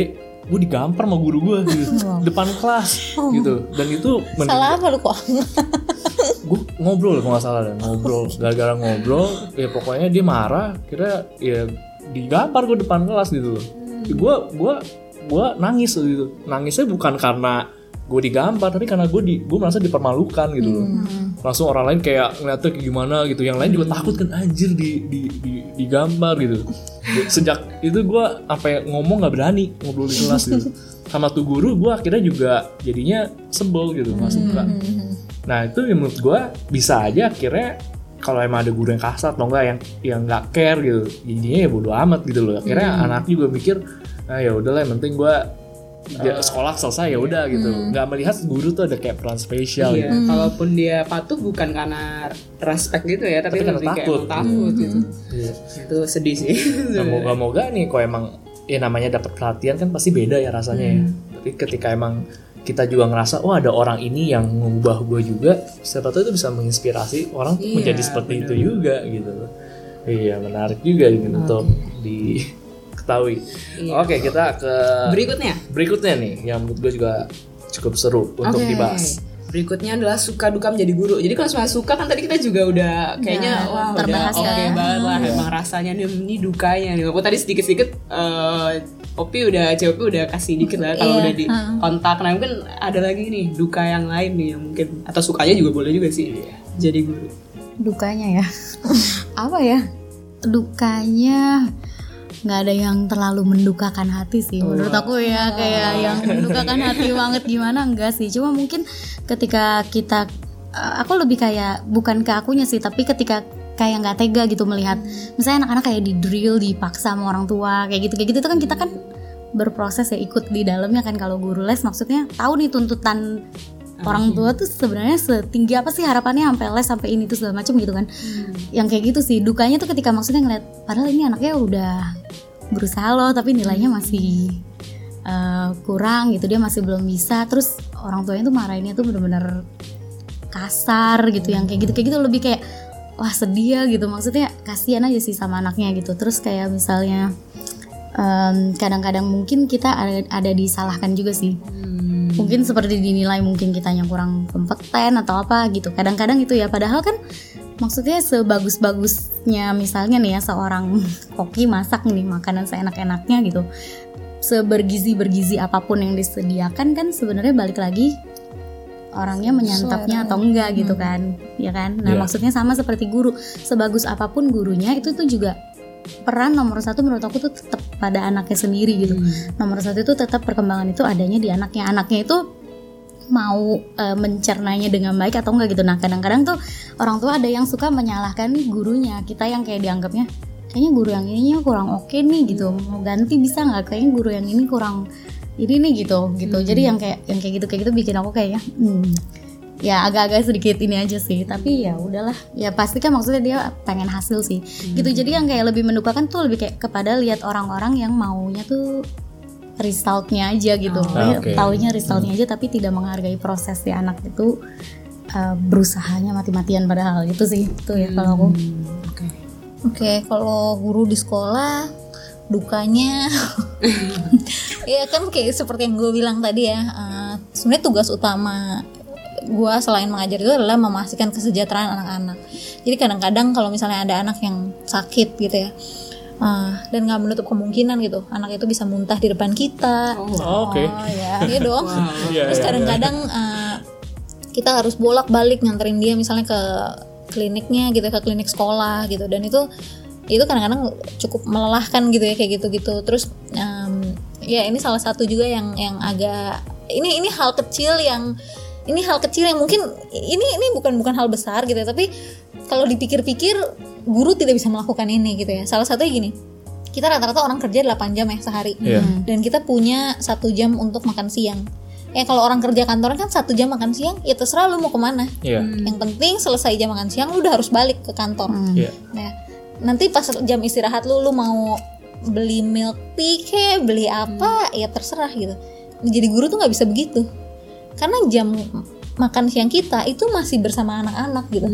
gue digampar sama guru gue gitu depan kelas gitu. Dan itu men- salah apa lu kok? Gue ngobrol kalau nggak salah deh ngobrol. Gara-gara ngobrol ya pokoknya dia marah kira ya digampar gue depan kelas gitu. Loh gue gue gue nangis gitu. Nangisnya bukan karena gue digambar tapi karena gue di gue merasa dipermalukan gitu. Loh langsung orang lain kayak ngeliatnya kayak gimana gitu. Yang lain juga takut kan anjir di di, di digambar gitu. Sejak itu gue sampai ngomong nggak berani ngobrol di kelas gitu. Sama tuh guru gue akhirnya juga jadinya sebel gitu nggak suka. Nah itu menurut gue bisa aja akhirnya kalau emang ada guru yang kasar atau enggak yang yang nggak care gitu jadinya ya bodo amat gitu loh akhirnya anak juga mikir ah ya udahlah yang penting gue ya, sekolah selesai ya udah gitu nggak melihat guru tuh ada kayak peran spesial Iya, gitu. kalaupun dia patuh bukan karena respect gitu ya, tapi, Tapi karena lebih kayak takut. takut gitu. Iya. Itu sedih sih. Nah, moga-moga nih kok emang ya namanya dapat perhatian kan pasti beda ya rasanya ya. Tapi ketika emang kita juga ngerasa oh ada orang ini yang mengubah gue juga, siapa tahu itu bisa menginspirasi orang Iya, menjadi seperti itu juga gitu. Iya menarik juga ini untuk diketahui. Oke kita ke Berikutnya, berikutnya nih yang menurut gue juga cukup seru untuk Oke. dibahas. Berikutnya adalah suka duka menjadi guru. Jadi kalau soal suka kan tadi kita juga udah kayaknya Udah wah udah terbahas oke ya. banget lah emang rasanya nih ini dukanya nih. Walaupun tadi sedikit-sedikit eh Opi udah COP udah kasih dikit lah kalau Iya, udah di kontak. Nah mungkin ada lagi nih duka yang lain nih yang mungkin atau sukanya juga boleh juga sih jadi guru. dukanya ya? Apa ya? Dukanya nggak ada yang terlalu mendukakan hati sih. Menurut aku ya kayak yang mendukakan hati banget gimana? Enggak sih. Cuma mungkin ketika kita aku lebih kayak bukan ke akunya sih tapi ketika kayak nggak tega gitu melihat. Misalnya anak-anak kayak di drill dipaksa sama orang tua kayak gitu kayak gitu itu kan kita kan berproses ya ikut di dalamnya kan kalau guru les. Maksudnya tahu nih tuntutan orang tua tuh sebenarnya setinggi apa sih harapannya sampai les sampai ini tuh segala macam gitu kan. Yang kayak gitu sih dukanya tuh ketika maksudnya ngeliat padahal ini anaknya udah berusaha loh tapi nilainya masih eh, kurang gitu dia masih belum bisa. Terus orang tuanya tuh marahinnya tuh bener-bener kasar gitu yang kayak gitu kayak gitu. Lebih kayak wah sedih ya gitu. Maksudnya kasihan aja sih sama anaknya gitu. Terus kayak misalnya em, kadang-kadang mungkin kita ada, ada disalahkan juga sih. Mungkin seperti dinilai mungkin kitanya kurang kompeten atau apa gitu. Kadang-kadang itu ya. Padahal kan maksudnya sebagus-bagusnya misalnya nih ya seorang koki masak nih makanan seenak-enaknya gitu. Sebergizi-bergizi apa pun yang disediakan kan sebenarnya balik lagi orangnya menyantapnya atau enggak gitu kan ya kan? Nah Iya. maksudnya sama seperti guru. Sebagus apa pun gurunya itu tuh juga peran nomor satu menurut aku tuh tetap pada anaknya sendiri gitu. Nomor satu itu tetap perkembangan itu adanya di anaknya. Anaknya itu mau eh, mencernanya dengan baik atau enggak gitu. Nah kadang-kadang tuh orang tua ada yang suka menyalahkan gurunya. Kita yang kayak dianggapnya kayaknya guru yang ini kurang oke nih gitu. Mau ganti bisa nggak? Kayaknya guru yang ini kurang ini nih gitu gitu. Jadi yang kayak yang kayak gitu kayak gitu bikin aku kayaknya hmm, ya agak-agak sedikit ini aja sih. Tapi ya udahlah. Ya pasti kan maksudnya dia pengen hasil sih. Gitu. Jadi yang kayak lebih mendukakan tuh lebih kayak kepada lihat orang-orang yang maunya tuh resultnya aja gitu. Ah, oke. taunya resultnya aja tapi tidak menghargai proses si anak itu uh, berusahanya mati-matian padahal. Itu sih. Itu ya kalau aku. Oke. Oke, kalau guru di sekolah dukanya. Ya kan kayak seperti yang gue bilang tadi ya eh, sebenarnya tugas utama gue selain mengajar itu adalah memastikan kesejahteraan anak-anak. Jadi kadang-kadang kalau misalnya ada anak yang sakit gitu ya eh, dan nggak menutup kemungkinan gitu anak itu bisa muntah di depan kita. Oh, Oke. oh ya iya dong. Iya, terus iya, kadang-kadang eh, kita harus bolak-balik nganterin dia misalnya ke kliniknya gitu ke klinik sekolah gitu. Dan itu itu kadang-kadang cukup melelahkan gitu ya kayak gitu-gitu. Terus em, ya ini salah satu juga yang yang agak ini ini hal kecil yang ini hal kecil yang mungkin ini ini bukan bukan hal besar gitu ya tapi kalau dipikir-pikir guru tidak bisa melakukan ini gitu ya. Salah satunya gini kita rata-rata orang kerja 8 jam ya sehari. Iya. dan kita punya satu jam untuk makan siang. Ya kalau orang kerja kantoran kan satu jam makan siang ya terserah lu mau ke mana. Iya. yang penting selesai jam makan siang lu udah harus balik ke kantor. Iya. nah nanti pas jam istirahat lu lu mau beli milk tea kek beli apa ya terserah gitu. Jadi guru tuh nggak bisa begitu. Karena jam makan siang kita itu masih bersama anak-anak gitu.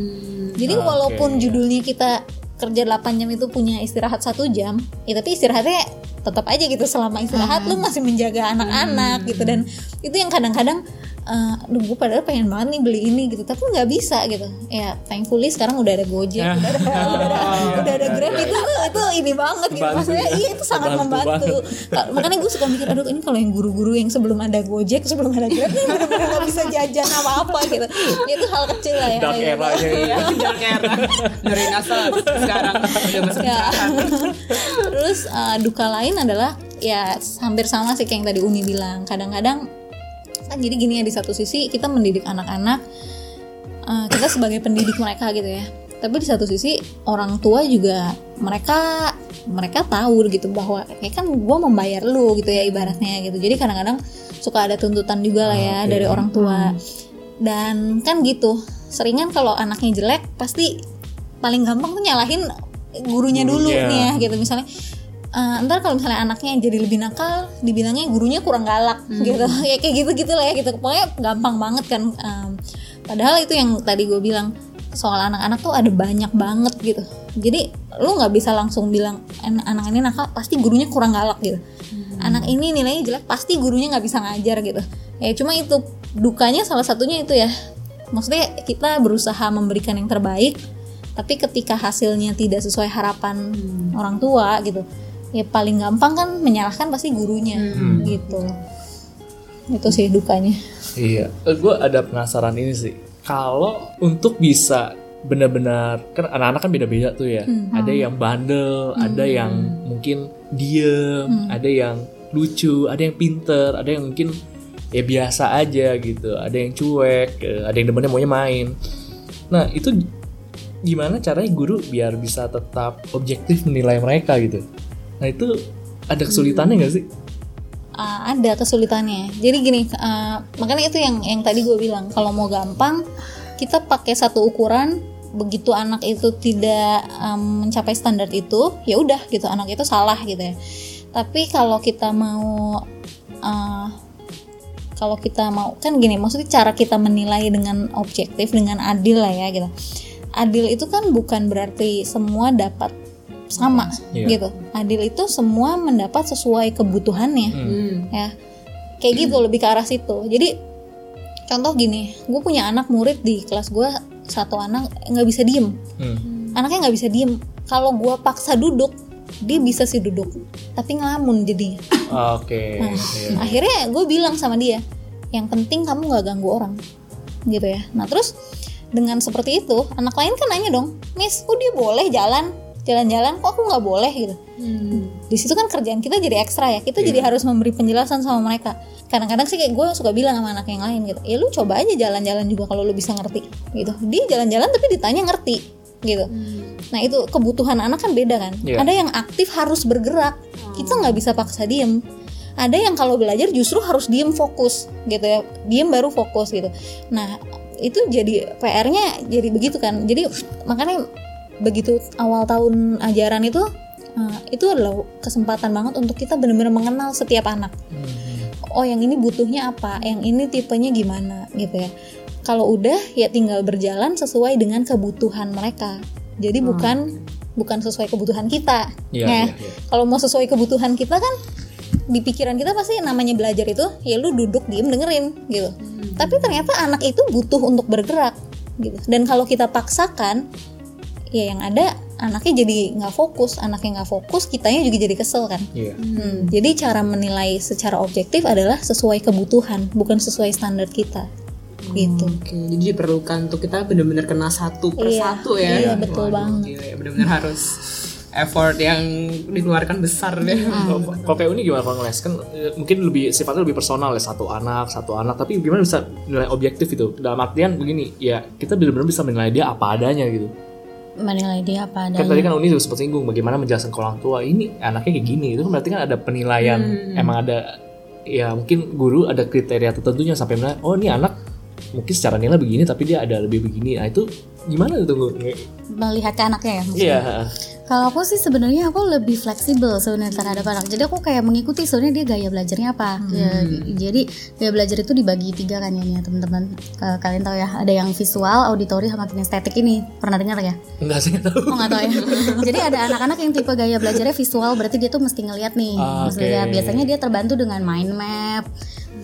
Jadi Oke. walaupun judulnya kita kerja 8 jam itu punya istirahat satu jam ya tapi istirahatnya tetap aja gitu. Selama istirahat lu masih menjaga anak-anak gitu. Dan itu yang kadang-kadang eh, aduh gue padahal pengen banget nih beli ini gitu. Tapi nggak bisa gitu. Ya thankfully sekarang udah ada gojek udah ada udah ada, udah ada grab itu itu ini banget gitu. Maksudnya iya itu sangat Bantu membantu. Ka- makanya gue suka mikir aduh ini kalau yang guru-guru yang sebelum ada gojek sebelum ada grab ini bener-bener nggak bisa jajan apa-apa gitu. Itu hal kecil lah ya. Dark era-nya ini. Iya, dark era. Dari NASA sekarang. Udah masuk Ya. Terus uh, duka lain adalah ya hampir sama sih kayak yang tadi Uni bilang. Kadang-kadang kan jadi gini ya di satu sisi kita mendidik anak-anak uh, kita sebagai pendidik mereka gitu ya. Tapi di satu sisi orang tua juga mereka mereka tahu gitu bahwa kayak kan gue membayar lu gitu ya ibaratnya gitu. Jadi kadang-kadang suka ada tuntutan juga lah ya Oke. dari orang tua. Dan kan gitu. Seringan kalau anaknya jelek pasti paling gampang tuh nyalahin gurunya dulu Gurunya. nih ya gitu misalnya eh, ntar kalau misalnya anaknya jadi lebih nakal dibilangnya gurunya kurang galak gitu. Ya kayak gitu gitu lah ya gitu. Pokoknya gampang banget kan Em, padahal itu yang tadi gue bilang soal anak-anak tuh ada banyak banget gitu. Jadi lu nggak bisa langsung bilang "An- anak ini nakal pasti gurunya kurang galak gitu. Anak ini nilainya jelek pasti gurunya nggak bisa ngajar gitu. Ya cuma itu dukanya salah satunya itu ya. Maksudnya kita berusaha memberikan yang terbaik tapi ketika hasilnya tidak sesuai harapan orang tua gitu ya paling gampang kan menyalahkan pasti gurunya gitu itu sih dukanya Iya, gue ada penasaran ini sih. Kalau untuk bisa benar-benar kan anak-anak kan beda-beda tuh ya. Ada yang bandel, ada yang mungkin diem, ada yang lucu, ada yang pinter, ada yang mungkin ya biasa aja gitu. Ada yang cuek, eh, ada yang demennya maunya main. Nah itu gimana caranya guru biar bisa tetap objektif menilai mereka gitu? Nah itu ada kesulitannya nggak sih? Uh, ada kesulitannya. Jadi gini uh, makanya itu yang yang tadi gue bilang kalau mau gampang kita pakai satu ukuran begitu anak itu tidak um, mencapai standar itu ya udah gitu anak itu salah gitu ya. Tapi kalau kita mau uh, kalau kita mau kan gini maksudnya cara kita menilai dengan objektif dengan adil lah ya gitu. Adil itu kan bukan berarti semua dapat sama Iya. gitu adil itu semua mendapat sesuai kebutuhannya Hmm. ya kayak gitu lebih ke arah situ jadi contoh gini gue punya anak murid di kelas gue satu anak nggak bisa diem Hmm. anaknya nggak bisa diem kalau gue paksa duduk dia bisa sih duduk tapi ngelamun jadinya Oke. Nah, iya. akhirnya gue bilang sama dia yang penting kamu nggak ganggu orang gitu ya nah terus dengan seperti itu anak lain kan nanya dong miss kok dia boleh jalan jalan-jalan kok aku nggak boleh gitu. Hmm. di situ kan kerjaan kita jadi ekstra ya kita jadi harus memberi penjelasan sama mereka. Kadang-kadang sih kayak gue suka bilang sama anak yang lain gitu. Ya lu coba aja jalan-jalan juga kalau lu bisa ngerti gitu. Dia jalan-jalan tapi ditanya ngerti gitu. Nah itu kebutuhan anak kan beda kan. Iya. ada yang aktif harus bergerak kita nggak bisa paksa diem. Ada yang kalau belajar justru harus diem fokus gitu ya. Diem baru fokus gitu. Nah itu jadi PR-nya jadi begitu kan. Jadi makanya begitu awal tahun ajaran itu eh, itu adalah kesempatan banget untuk kita benar-benar mengenal setiap anak. Oh yang ini butuhnya apa? Yang ini tipenya gimana? Gitu ya. Kalau udah ya tinggal berjalan sesuai dengan kebutuhan mereka. Jadi bukan bukan sesuai kebutuhan kita. Iya, Nah, iya, iya. kalau mau sesuai kebutuhan kita kan di pikiran kita pasti namanya belajar itu ya lu duduk diem dengerin gitu. Tapi ternyata anak itu butuh untuk bergerak gitu. Dan kalau kita paksakan ya yang ada anaknya jadi nggak fokus. Anaknya nggak fokus kitanya juga jadi kesel kan? Iya. Hmm, jadi cara menilai secara objektif adalah sesuai kebutuhan bukan sesuai standar kita. Gitu. Oke, jadi diperlukan untuk kita benar-benar kenal satu per Iya, satu ya. iya, betul banget. gila ya, benar-benar harus effort yang dikeluarkan besar deh. Hmm. Kalau kayak Uni gimana kalau ngeles? Kan eh, mungkin lebih sifatnya lebih personal ya satu anak satu anak. Tapi gimana bisa nilai objektif itu? Dalam artian begini ya kita benar-benar bisa menilai dia apa adanya gitu menilai dia apa kan adanya. tadi kan Uni juga sempat singgung bagaimana menjelaskan ke orang tua ini anaknya kayak gini. Itu kan berarti kan ada penilaian. Emang ada ya mungkin guru ada kriteria tertentunya sampai menilai oh ini anak mungkin secara nilai begini tapi dia ada lebih begini. Nah itu gimana tuh Gu? melihat ke anaknya ya maksudnya? iya Kalau aku sih sebenarnya aku lebih fleksibel sebenarnya terhadap anak. Jadi aku kayak mengikuti sebenarnya dia gaya belajarnya apa. Ya, jadi gaya belajar itu dibagi tiga kan ya ya, teman-teman. Ke- Kalian tahu ya, ada yang visual, auditori sama kinestetik ini. Pernah dengar ya? enggak sih tahu Oh nggak tahu ya. Jadi ada anak-anak yang tipe gaya belajarnya visual, berarti dia tuh mesti ngeliat nih. Ah, oke. lihat. Biasanya dia terbantu dengan mind map,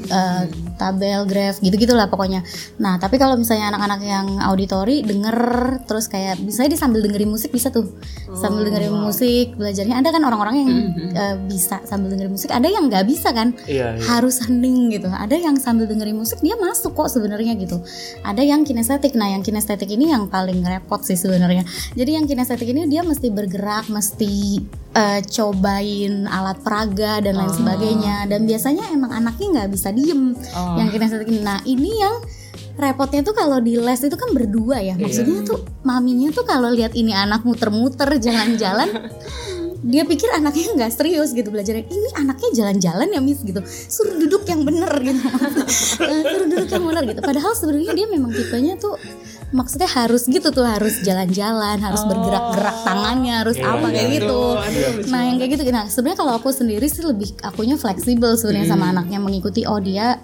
eh, tabel, graf, gitu-gitulah pokoknya. Nah, tapi kalau misalnya anak-anak yang auditori denger terus kayak misalnya dia sambil dengerin musik bisa tuh. Sambil dengerin musik, belajarnya ada kan orang-orang yang eh, bisa sambil dengerin musik, ada yang nggak bisa kan. Iya, iya. Harus hening gitu. Ada yang sambil dengerin musik dia masuk kok sebenarnya gitu. Ada yang kinestetik. Nah, yang kinestetik ini yang paling repot sih sebenarnya. Jadi yang kinestetik ini dia mesti bergerak, mesti eh, cobain alat peraga dan lain sebagainya. Dan biasanya emang anaknya nggak bisa diem. Yang kinestetik ini. Nah, ini yang repotnya tuh kalau di les itu kan berdua ya. Maksudnya tuh maminya tuh kalau lihat ini anak muter-muter jalan-jalan dia pikir anaknya nggak serius gitu belajarnya ini anaknya jalan-jalan ya miss gitu suruh duduk yang bener gitu suruh duduk yang bener gitu padahal sebenarnya dia memang tipenya tuh maksudnya harus gitu tuh harus jalan-jalan harus bergerak-gerak tangannya harus Iya, apa kayak iya. gitu. nah yang kayak gitu nah sebenarnya kalau aku sendiri sih lebih akunya fleksibel sebenarnya sama anaknya mengikuti oh dia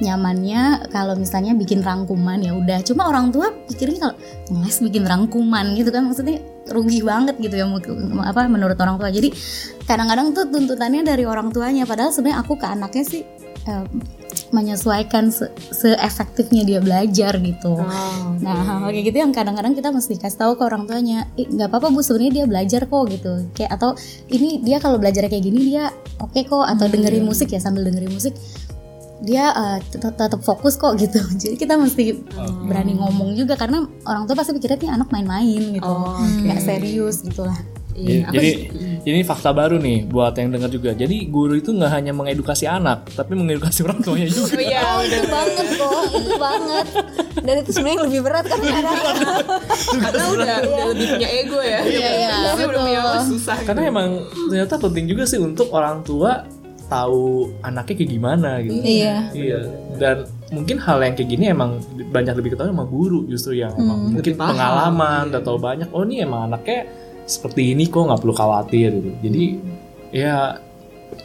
nyamannya kalau misalnya bikin rangkuman ya udah. Cuma orang tua pikirnya kalau ngeles bikin rangkuman gitu kan maksudnya rugi banget gitu ya apa menurut orang tua. Jadi kadang-kadang tuh tuntutannya dari orang tuanya. Padahal sebenarnya aku ke anaknya sih eh, menyesuaikan se- seefektifnya dia belajar gitu. Nah hal kayak gitu yang kadang-kadang kita mesti kasih tahu ke orang tuanya "Ih, nggak apa-apa bu sebenarnya dia belajar kok gitu. Kayak atau ini dia kalau belajar kayak gini dia oke kok atau dengerin musik ya sambil dengerin musik dia eh, tetap fokus kok gitu. Jadi kita mesti berani ngomong juga karena orang tua pasti pikirnya anak main-main gitu. Nggak serius gitulah Iya, aku jadi ini fakta baru nih buat yang dengar juga. Jadi guru itu nggak hanya mengedukasi anak, tapi mengedukasi orang tuanya juga. Oh iya, Oh, itu banget kok, itu banget. Dan itu sebenarnya lebih berat kan kadang karena udah udah lebih punya ego ya. Iya, iya, Tapi udah punya apa susah. Karena emang ternyata penting juga sih untuk orang tua tahu anaknya kayak gimana gitu. Iya. Iya. Dan mungkin hal yang kayak gini emang banyak lebih ketahui sama guru justru yang emang mungkin pengalaman udah tahu banyak. Oh ini emang anaknya seperti ini kok nggak perlu khawatir gitu. Jadi ya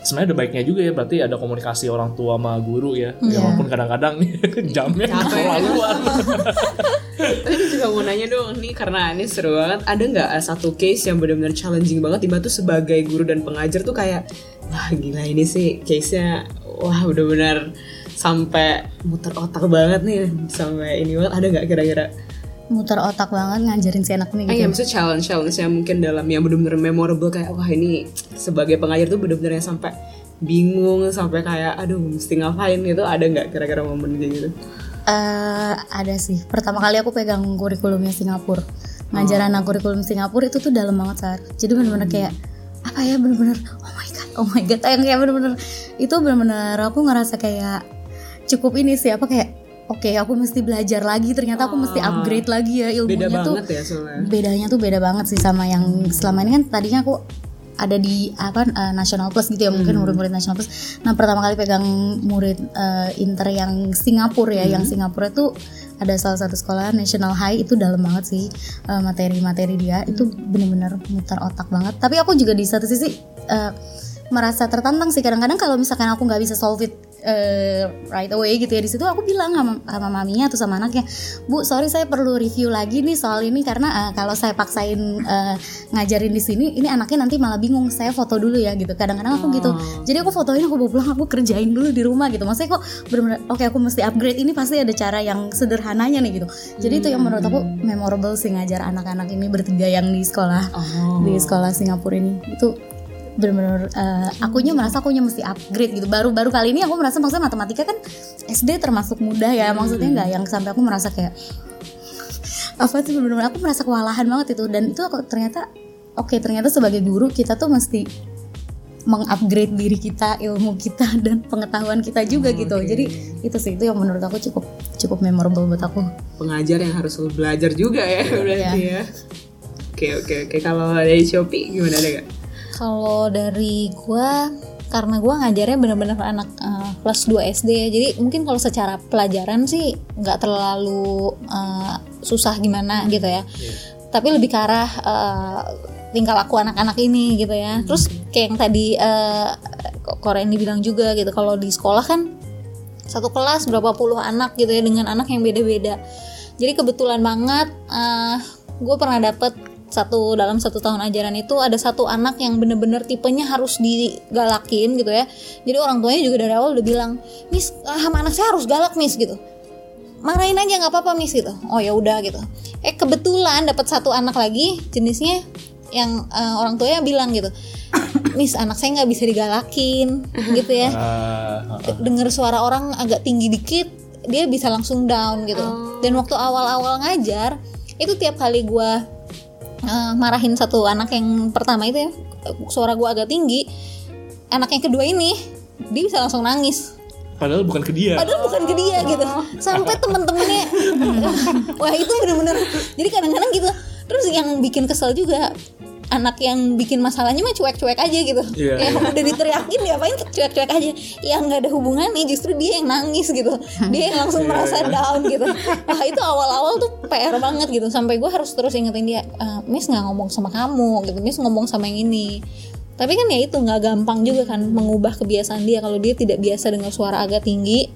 sebenarnya ada baiknya juga ya berarti ada komunikasi orang tua sama guru ya. Ya walaupun kadang-kadang nih jamnya keterlaluan. Tapi juga mau nanya dong nih karena ini seru banget. Ada nggak satu case yang benar-benar challenging banget Tiba tuh sebagai guru dan pengajar tuh kayak wah gila ini sih case-nya wah udah benar sampai muter otak banget nih sampai ini banget ada nggak kira-kira? Muter otak banget ngajarin si anak Ah, ini gitu ya maksudnya challenge challenge yang mungkin dalam yang benar-benar memorable kayak wah ini sebagai pengajar tuh benar-benar yang sampai bingung sampai kayak aduh mesti ngapain gitu ada nggak kira-kira momen kayak gitu? Eh, ada sih. Pertama kali aku pegang kurikulumnya Singapura. Ngajar anak kurikulum Singapura itu tuh dalam banget Sar. Jadi bener-bener kayak apa ya bener-bener oh my god, oh my god. Yang kayak bener-bener itu bener-bener aku ngerasa kayak cukup ini sih apa kayak oke aku mesti belajar lagi ternyata aku mesti upgrade lagi ya ilmunya Beda tuh banget ya soalnya. bedanya tuh beda banget sih sama yang selama ini kan tadinya aku ada di apa eh, National Plus gitu ya mungkin murid-murid National Plus. Nah pertama kali pegang murid eh, inter yang Singapura ya, yang Singapura itu ada salah satu sekolah National High itu dalam banget sih eh, materi-materi dia itu bener-bener muter otak banget. Tapi aku juga di satu sisi eh, merasa tertantang sih kadang-kadang kalau misalkan aku nggak bisa solve it eh, right away gitu ya. Di situ aku bilang sama, sama maminya atau sama anaknya bu sorry saya perlu review lagi nih soal ini karena eh, kalau saya paksain eh, ngajarin di sini ini anaknya nanti malah bingung saya foto dulu ya gitu. Kadang-kadang aku gitu. Jadi aku fotoin aku bawa pulang aku kerjain dulu di rumah gitu. Maksudnya kok oke aku mesti upgrade ini pasti ada cara yang sederhananya nih gitu. Jadi itu yang menurut aku memorable sih ngajar anak-anak ini bertiga yang di sekolah di sekolah Singapura ini. Itu bener-bener eh, akunya merasa akunya mesti upgrade gitu. Baru-baru kali ini aku merasa maksudnya matematika kan SD termasuk mudah ya. Maksudnya nggak yang sampai aku merasa kayak apa sih bener-bener aku merasa kewalahan banget itu. Dan itu aku ternyata oke ternyata sebagai guru kita tuh mesti mengupgrade diri kita ilmu kita dan pengetahuan kita juga gitu. jadi itu sih itu yang menurut aku cukup cukup memorable buat aku. Pengajar yang harus belajar juga ya berarti ya. Oke oke oke. Kalau dari Shopee gimana ada gak? Kalau dari gua karena gua ngajarnya bener-bener anak eh, kelas 2 SD ya. Jadi mungkin kalau secara pelajaran sih nggak terlalu eh, susah gimana gitu ya. Tapi lebih ke arah eh, tingkah laku anak-anak ini gitu ya. Terus kayak yang tadi eh Korean dibilang juga gitu kalau di sekolah kan satu kelas berapa puluh anak gitu ya dengan anak yang beda-beda. Jadi kebetulan banget gue pernah dapet satu dalam satu tahun ajaran itu ada satu anak yang bener-bener tipenya harus digalakin gitu ya. Jadi orang tuanya juga dari awal udah bilang miss ah, sama anak saya harus galak miss gitu. Marahin aja nggak apa-apa miss gitu. Oh ya udah gitu. Eh kebetulan dapat satu anak lagi jenisnya yang eh, orang tuanya bilang gitu miss anak saya nggak bisa digalakin gitu ya. Ah, denger suara orang agak tinggi dikit dia bisa langsung down gitu. Dan waktu awal-awal ngajar itu tiap kali gua eh, marahin satu anak yang pertama itu ya suara gua agak tinggi. Anak yang kedua ini dia bisa langsung nangis. Padahal bukan ke dia. Padahal bukan ke dia gitu. Sampai temen-temennya. Wah itu bener-bener. Jadi kadang-kadang gitu. Terus yang bikin kesel juga anak yang bikin masalahnya mah cuek-cuek aja gitu. Iya, ya iya. udah diteriakin diapain cuek-cuek aja? Yang nggak ada hubungannya justru dia yang nangis gitu. Dia yang langsung merasa down gitu. Wah itu awal-awal tuh PR banget gitu. Sampai gue harus terus ingetin dia "Eh, Miss nggak ngomong sama kamu gitu. Miss ngomong sama yang ini tapi kan ya itu nggak gampang juga kan mengubah kebiasaan dia kalau dia tidak biasa dengar suara agak tinggi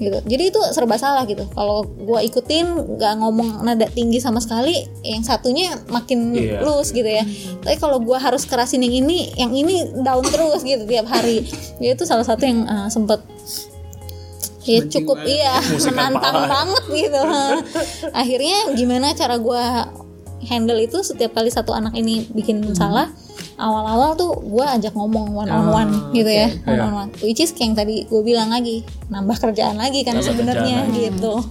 gitu. Jadi itu serba salah gitu. Kalau gua ikutin nggak ngomong nada tinggi sama sekali yang satunya makin Iya. loose gitu ya. Tapi kalau gua harus kerasin yang ini yang ini down terus gitu tiap hari. Ya itu salah satu yang uh, sempet ya cukup iya menantang banget gitu. Akhirnya gimana cara gua handle itu setiap kali satu anak ini bikin salah awal-awal tuh gua ajak ngomong one on one gitu ya one on one which is kayak yang tadi gue bilang lagi nambah kerjaan lagi kan sebenarnya gitu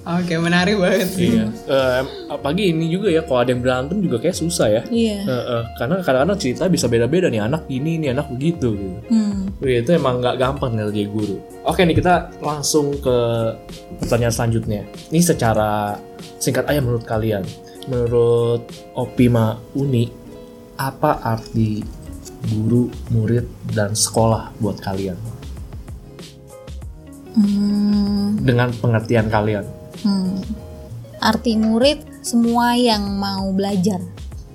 Oke, menarik banget sih. Iya. Eh, apalagi ini juga ya, kalau ada yang berantem juga kayak susah ya. iya Eh, eh, karena kadang-kadang cerita bisa beda-beda nih anak ini, ini anak begitu. Gitu. hmm. Itu emang nggak gampang nih jadi guru. Oke nih kita langsung ke pertanyaan selanjutnya. Ini secara singkat aja menurut kalian. Menurut Opima Uni, apa arti guru, murid, dan sekolah buat kalian? Hmm. Dengan pengertian kalian. Hmm. arti murid semua yang mau belajar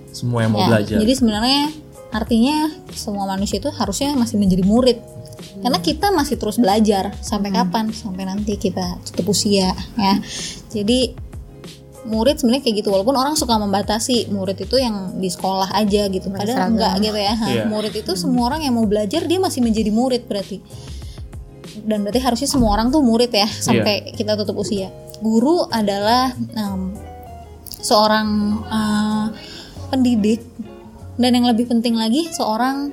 Semua yang mau Ya, belajar. Jadi sebenarnya artinya semua manusia itu harusnya masih menjadi murid. Karena kita masih terus belajar sampai kapan? Sampai nanti kita tutup usia ya. Jadi murid sebenarnya kayak gitu walaupun orang suka membatasi murid itu yang di sekolah aja gitu. Padahal Berseragam. enggak gitu ya. Iya. Murid itu semua orang yang mau belajar dia masih menjadi murid berarti. Dan berarti harusnya semua orang tuh murid ya sampai kita tutup usia. Guru adalah em, seorang eh, pendidik dan yang lebih penting lagi seorang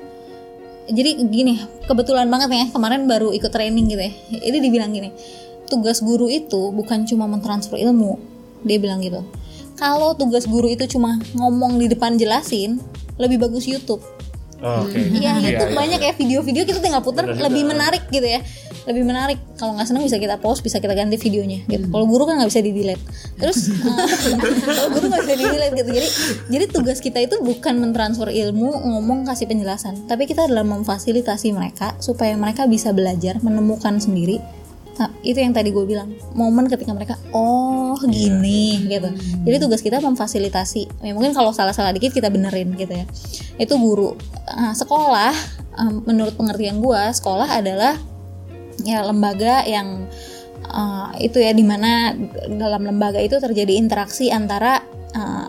jadi gini kebetulan banget ya kemarin baru ikut training gitu ya ini dibilang gini tugas guru itu bukan cuma mentransfer ilmu dia bilang gitu kalau tugas guru itu cuma ngomong di depan jelasin lebih bagus YouTube Oh, Oke. Iya, Iya, YouTube iya. banyak ya video-video kita tinggal puter juga. lebih menarik gitu ya. Lebih menarik. Kalau nggak seneng bisa kita pause, bisa kita ganti videonya gitu. Kalau guru kan nggak bisa di delete. Terus eh, kalau guru nggak bisa di delete gitu. Jadi jadi tugas kita itu bukan mentransfer ilmu, ngomong kasih penjelasan, tapi kita adalah memfasilitasi mereka supaya mereka bisa belajar, menemukan sendiri. Nah, itu yang tadi gue bilang momen ketika mereka oh gini gitu. Jadi tugas kita memfasilitasi. Ya, mungkin kalau salah-salah dikit kita benerin gitu ya. Itu guru Nah, sekolah em, menurut pengertian gue sekolah adalah ya lembaga yang eh, itu ya di mana dalam lembaga itu terjadi interaksi antara eh,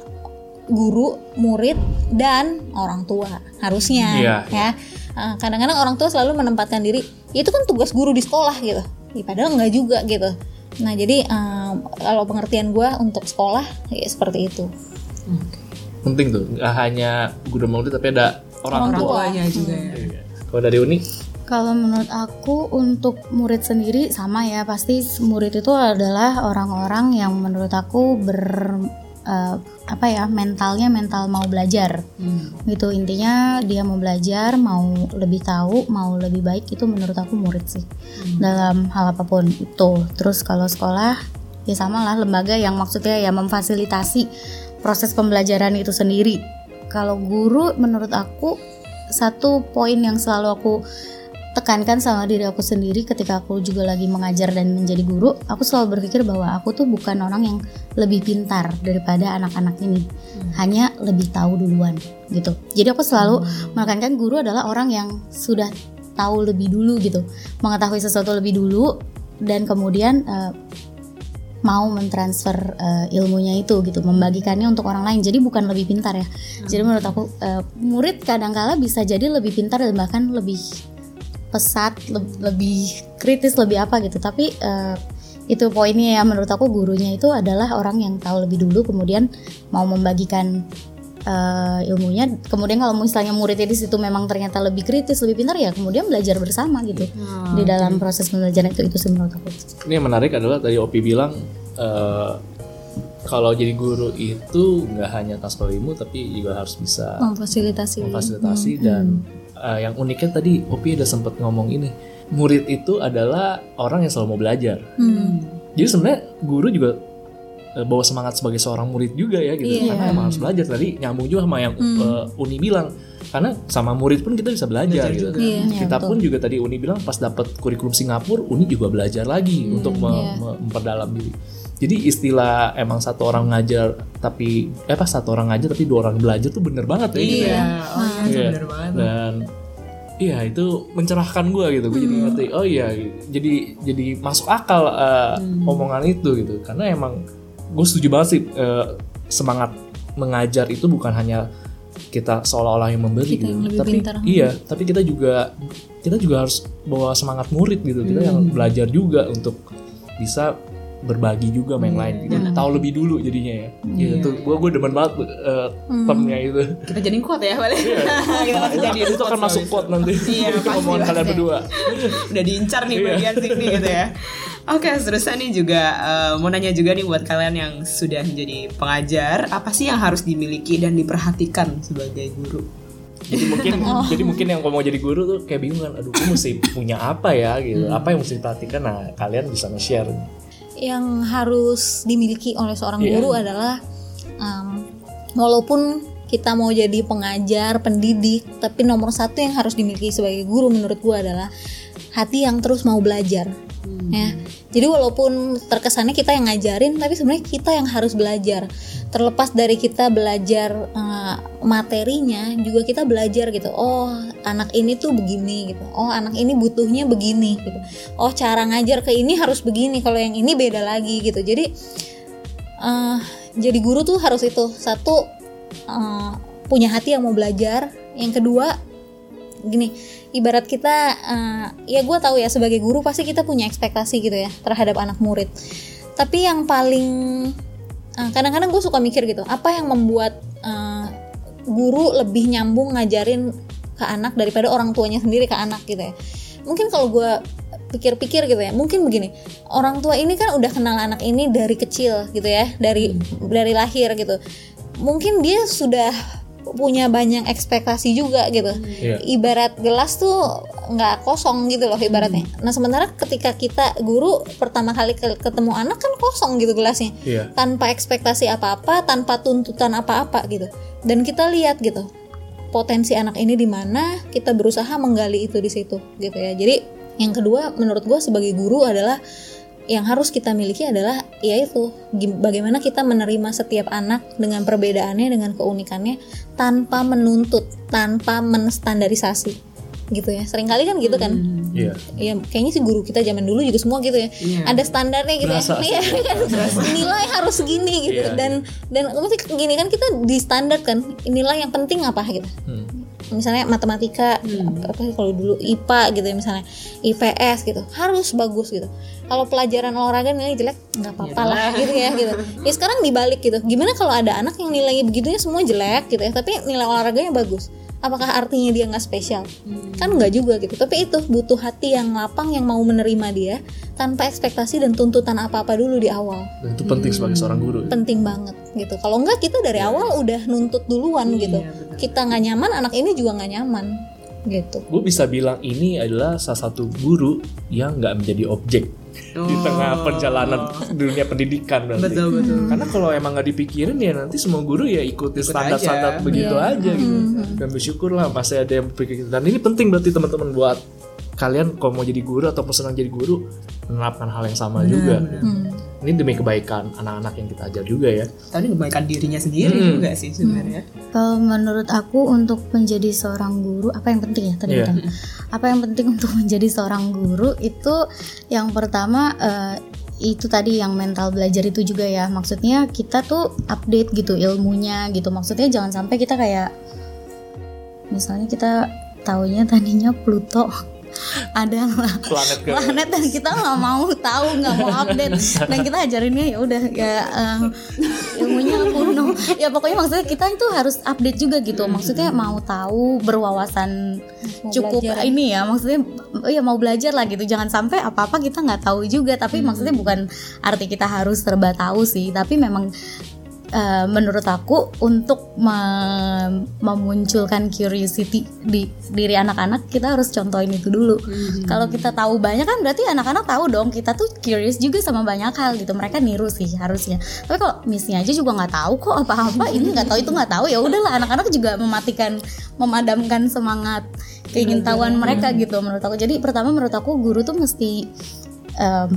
guru murid dan orang tua harusnya Iya, ya. Eh, kadang-kadang orang tua selalu menempatkan diri "Ya, itu kan tugas guru di sekolah gitu Ya, padahal enggak juga gitu nah jadi eh, kalau pengertian gue untuk sekolah ya seperti itu Penting tuh, nggak hanya guru murid tapi ada orang, Orang tua. tua. Tuanya juga ya. Iya. Kalau dari Uni, Kalau menurut aku untuk murid sendiri sama ya pasti murid itu adalah orang-orang yang menurut aku ber eh, apa ya mentalnya mental mau belajar. Gitu intinya dia mau belajar mau lebih tahu mau lebih baik itu menurut aku murid sih. Dalam hal apa pun itu. Terus kalau sekolah ya sama lah lembaga yang maksudnya ya memfasilitasi proses pembelajaran itu sendiri. Kalau guru menurut aku satu poin yang selalu aku tekankan sama diri aku sendiri ketika aku juga lagi mengajar dan menjadi guru aku selalu berpikir bahwa aku tuh bukan orang yang lebih pintar daripada anak-anak ini. Hanya lebih tahu duluan gitu. Jadi aku selalu menekankan guru adalah orang yang sudah tahu lebih dulu gitu. Mengetahui sesuatu lebih dulu dan kemudian eh, mau mentransfer eh, ilmunya itu gitu, membagikannya untuk orang lain. Jadi bukan lebih pintar ya. Jadi menurut aku eh, murid kadangkala bisa jadi lebih pintar dan bahkan lebih pesat, le- lebih kritis, lebih apa gitu. Tapi eh, itu poinnya ya menurut aku gurunya itu adalah orang yang tahu lebih dulu kemudian mau membagikan eh, ilmunya. Kemudian kalau misalnya muridnya di situ memang ternyata lebih kritis lebih pintar ya kemudian belajar bersama gitu. Di dalam proses pembelajaran itu itu sih menurut aku. Ini yang menarik adalah tadi Opi bilang eh, kalau jadi guru itu nggak hanya transfer ilmu tapi juga harus bisa memfasilitasi. memfasilitasi dan eh, yang uniknya tadi Opi ada sempat ngomong ini murid itu adalah orang yang selalu mau belajar. Hmm. Jadi sebenarnya guru juga eh, bawa semangat sebagai seorang murid juga ya gitu Iya. karena emang harus belajar tadi nyambung juga sama yang eh, Uni bilang karena sama murid pun kita bisa belajar, gitu. Iya. kita pun juga tadi Uni bilang pas dapat kurikulum Singapura Uni juga belajar lagi untuk me- iya. me- memperdalam diri jadi istilah emang satu orang ngajar tapi eh pas satu orang ngajar tapi dua orang belajar tuh bener banget ya gitu ya. Iya, oh iya, Iya. bener banget. dan iya itu mencerahkan gue gitu gue jadi ngerti oh iya jadi jadi masuk akal uh, omongan itu gitu karena emang gue setuju banget sih uh, semangat mengajar itu bukan hanya kita seolah-olah yang memberi Kita gitu yang lebih tapi pintar. iya tapi kita juga kita juga harus bawa semangat murid gitu kita yang belajar juga untuk bisa berbagi juga yang lain gitu. tahu lebih dulu jadinya ya gitu gue gue demen banget uh, termnya itu Kita jadi kuat ya, balik. kita masih jadi itu akan masuk quote nanti Iya, omongan kalian berdua udah diincar nih Iya. bagian sini gitu ya. Oke, seterusnya nih juga eh, mau nanya juga nih buat kalian yang sudah menjadi pengajar, apa sih yang harus dimiliki dan diperhatikan sebagai guru? jadi mungkin Oh. jadi mungkin yang mau jadi guru tuh kayak bingung kan aduh gue mesti punya apa ya gitu Hmm. apa yang mesti diperhatikan nah kalian bisa nge-share yang harus dimiliki oleh seorang Iya. guru adalah um, walaupun kita mau jadi pengajar, pendidik, tapi nomor satu yang harus dimiliki sebagai guru menurut gua adalah hati yang terus mau belajar. Ya, jadi walaupun terkesannya kita yang ngajarin, tapi sebenarnya kita yang harus belajar. Terlepas dari kita belajar uh, materinya, juga kita belajar gitu. Oh, anak ini tuh begini gitu. Oh, anak ini butuhnya begini gitu. Oh, cara ngajar ke ini harus begini. Kalau yang ini beda lagi gitu. Jadi eh, jadi guru tuh harus itu satu eh, punya hati yang mau belajar. Yang kedua gini ibarat kita eh, ya gue tahu ya sebagai guru pasti kita punya ekspektasi gitu ya terhadap anak murid. Tapi yang paling eh, kadang-kadang gue suka mikir gitu apa yang membuat eh, guru lebih nyambung ngajarin ke anak daripada orang tuanya sendiri ke anak gitu ya? Mungkin kalau gue pikir-pikir gitu ya mungkin begini orang tua ini kan udah kenal anak ini dari kecil gitu ya dari dari lahir gitu. Mungkin dia sudah punya banyak ekspektasi juga gitu Iya. ibarat gelas tuh nggak kosong gitu loh ibaratnya nah sementara ketika kita guru pertama kali ke- ketemu anak kan kosong gitu gelasnya iya tanpa ekspektasi apa-apa, tanpa tuntutan apa-apa gitu. Dan kita lihat gitu potensi anak ini di mana, kita berusaha menggali itu di situ gitu ya. Jadi yang kedua menurut gue sebagai guru adalah yang harus kita miliki adalah yaitu bagaimana kita menerima setiap anak dengan perbedaannya dengan keunikannya tanpa menuntut, tanpa menstandarisasi. Gitu ya. Seringkali kan gitu kan? Iya. Ya kayaknya sih guru kita zaman dulu juga semua gitu ya. Iya. ada standarnya gitu Berasa ya Iya, kan? nilai harus segini gitu. Iya, dan dan mesti gini kan kita di standar kan nilai yang penting apa gitu. Hmm. Misalnya matematika apa, apa kalau dulu IPA gitu ya misalnya IPS gitu harus bagus gitu. Kalau pelajaran olahraga nilai jelek nggak apa-apa lah gitu ya gitu. Ya sekarang dibalik gitu. Gimana kalau ada anak yang nilainya begitunya semua jelek gitu ya tapi nilai olahraganya bagus apakah artinya dia nggak spesial? Kan nggak juga gitu. Tapi itu butuh hati yang lapang yang mau menerima dia tanpa ekspektasi dan tuntutan apa-apa dulu di awal. Dan itu penting sebagai seorang guru penting banget gitu. Kalau enggak kita dari awal udah nuntut duluan gitu. kita nggak nyaman anak ini juga nggak nyaman gitu. Gue bisa bilang ini adalah salah satu guru yang nggak menjadi objek di tengah perjalanan dunia pendidikan berarti. Betul betul. Karena kalau emang nggak dipikirin ya nanti semua guru ya ikuti standar-standar begitu aja gitu. Dan bersyukur lah pasti ada yang pikir gitu. Dan ini penting berarti teman-teman buat kalian kalau mau jadi guru atau senang jadi guru menerapkan hal yang sama juga. Ini demi kebaikan anak-anak yang kita ajar juga ya. Tapi kebaikan dirinya sendiri juga sih sebenarnya. Kalau menurut aku untuk menjadi seorang guru apa yang penting ya tadi Iya. bilang? Apa yang penting untuk menjadi seorang guru itu yang pertama eh, itu tadi yang mental belajar itu juga ya maksudnya kita tuh update gitu ilmunya gitu maksudnya jangan sampai kita kayak misalnya kita taunya tadinya Pluto adalah planet ke planet dan kita nggak mau tahu nggak mau update. Dan kita ajarinnya ya udah ya eh, ilmunya kuno. Ya pokoknya maksudnya kita itu harus update juga gitu. Maksudnya mau tahu berwawasan Mau cukup belajar. ini ya maksudnya oh ya mau belajar lah gitu. Jangan sampai apa apa kita nggak tahu juga. Tapi maksudnya bukan arti kita harus serba tahu sih. Tapi memang eh, menurut aku untuk me- memunculkan curiosity di diri anak-anak kita harus contohin itu dulu. Kalau kita tahu banyak kan berarti anak-anak tahu dong kita tuh curious juga sama banyak hal gitu. Mereka niru sih harusnya. Tapi kalau missnya aja juga nggak tahu kok apa-apa ini nggak tahu itu nggak tahu ya udahlah anak-anak juga mematikan memadamkan semangat keingintahuan mereka gitu menurut aku. Jadi pertama menurut aku guru tuh mesti em,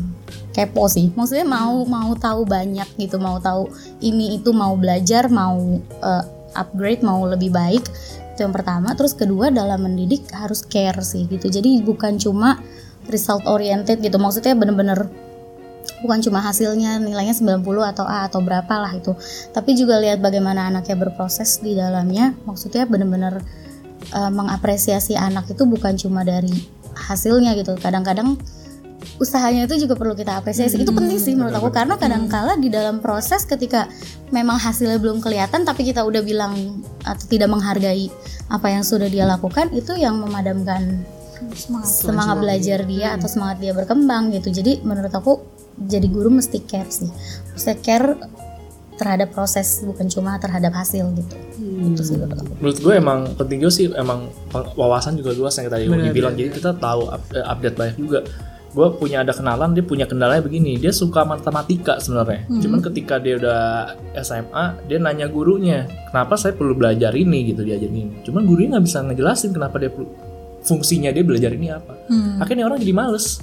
kepo sih. Maksudnya mau mau tahu banyak gitu mau tahu ini itu mau belajar mau eh, upgrade mau lebih baik itu yang pertama. Terus kedua dalam mendidik harus care sih gitu. Jadi bukan cuma result oriented gitu. Maksudnya bener-bener bukan cuma hasilnya nilainya 90 atau A atau berapa lah itu. Tapi juga lihat bagaimana anaknya berproses di dalamnya. Maksudnya bener-bener eh, mengapresiasi anak itu bukan cuma dari hasilnya gitu. Kadang-kadang usahanya itu juga perlu kita apresiasi. Itu penting sih menurut aku karena kadang-kala di dalam proses ketika memang hasilnya belum kelihatan tapi kita udah bilang atau tidak menghargai apa yang sudah dia lakukan itu yang memadamkan semangat belajar dia. atau semangat dia berkembang gitu. Jadi menurut aku jadi guru mesti care sih. Mesti care terhadap proses bukan cuma terhadap hasil gitu. Itu sih menurut aku. Menurut gue emang penting juga sih emang wawasan juga luas yang tadi Uni bilang. jadi kita tahu eh, update banyak juga gue punya ada kenalan dia punya kendalanya begini. Dia suka matematika sebenarnya. Cuman ketika dia udah SMA dia nanya gurunya kenapa saya perlu belajar ini? Gitu diajarin. Ini cuman gurunya nggak bisa ngejelasin kenapa dia perlu fungsinya dia belajar ini apa. Akhirnya orang jadi males.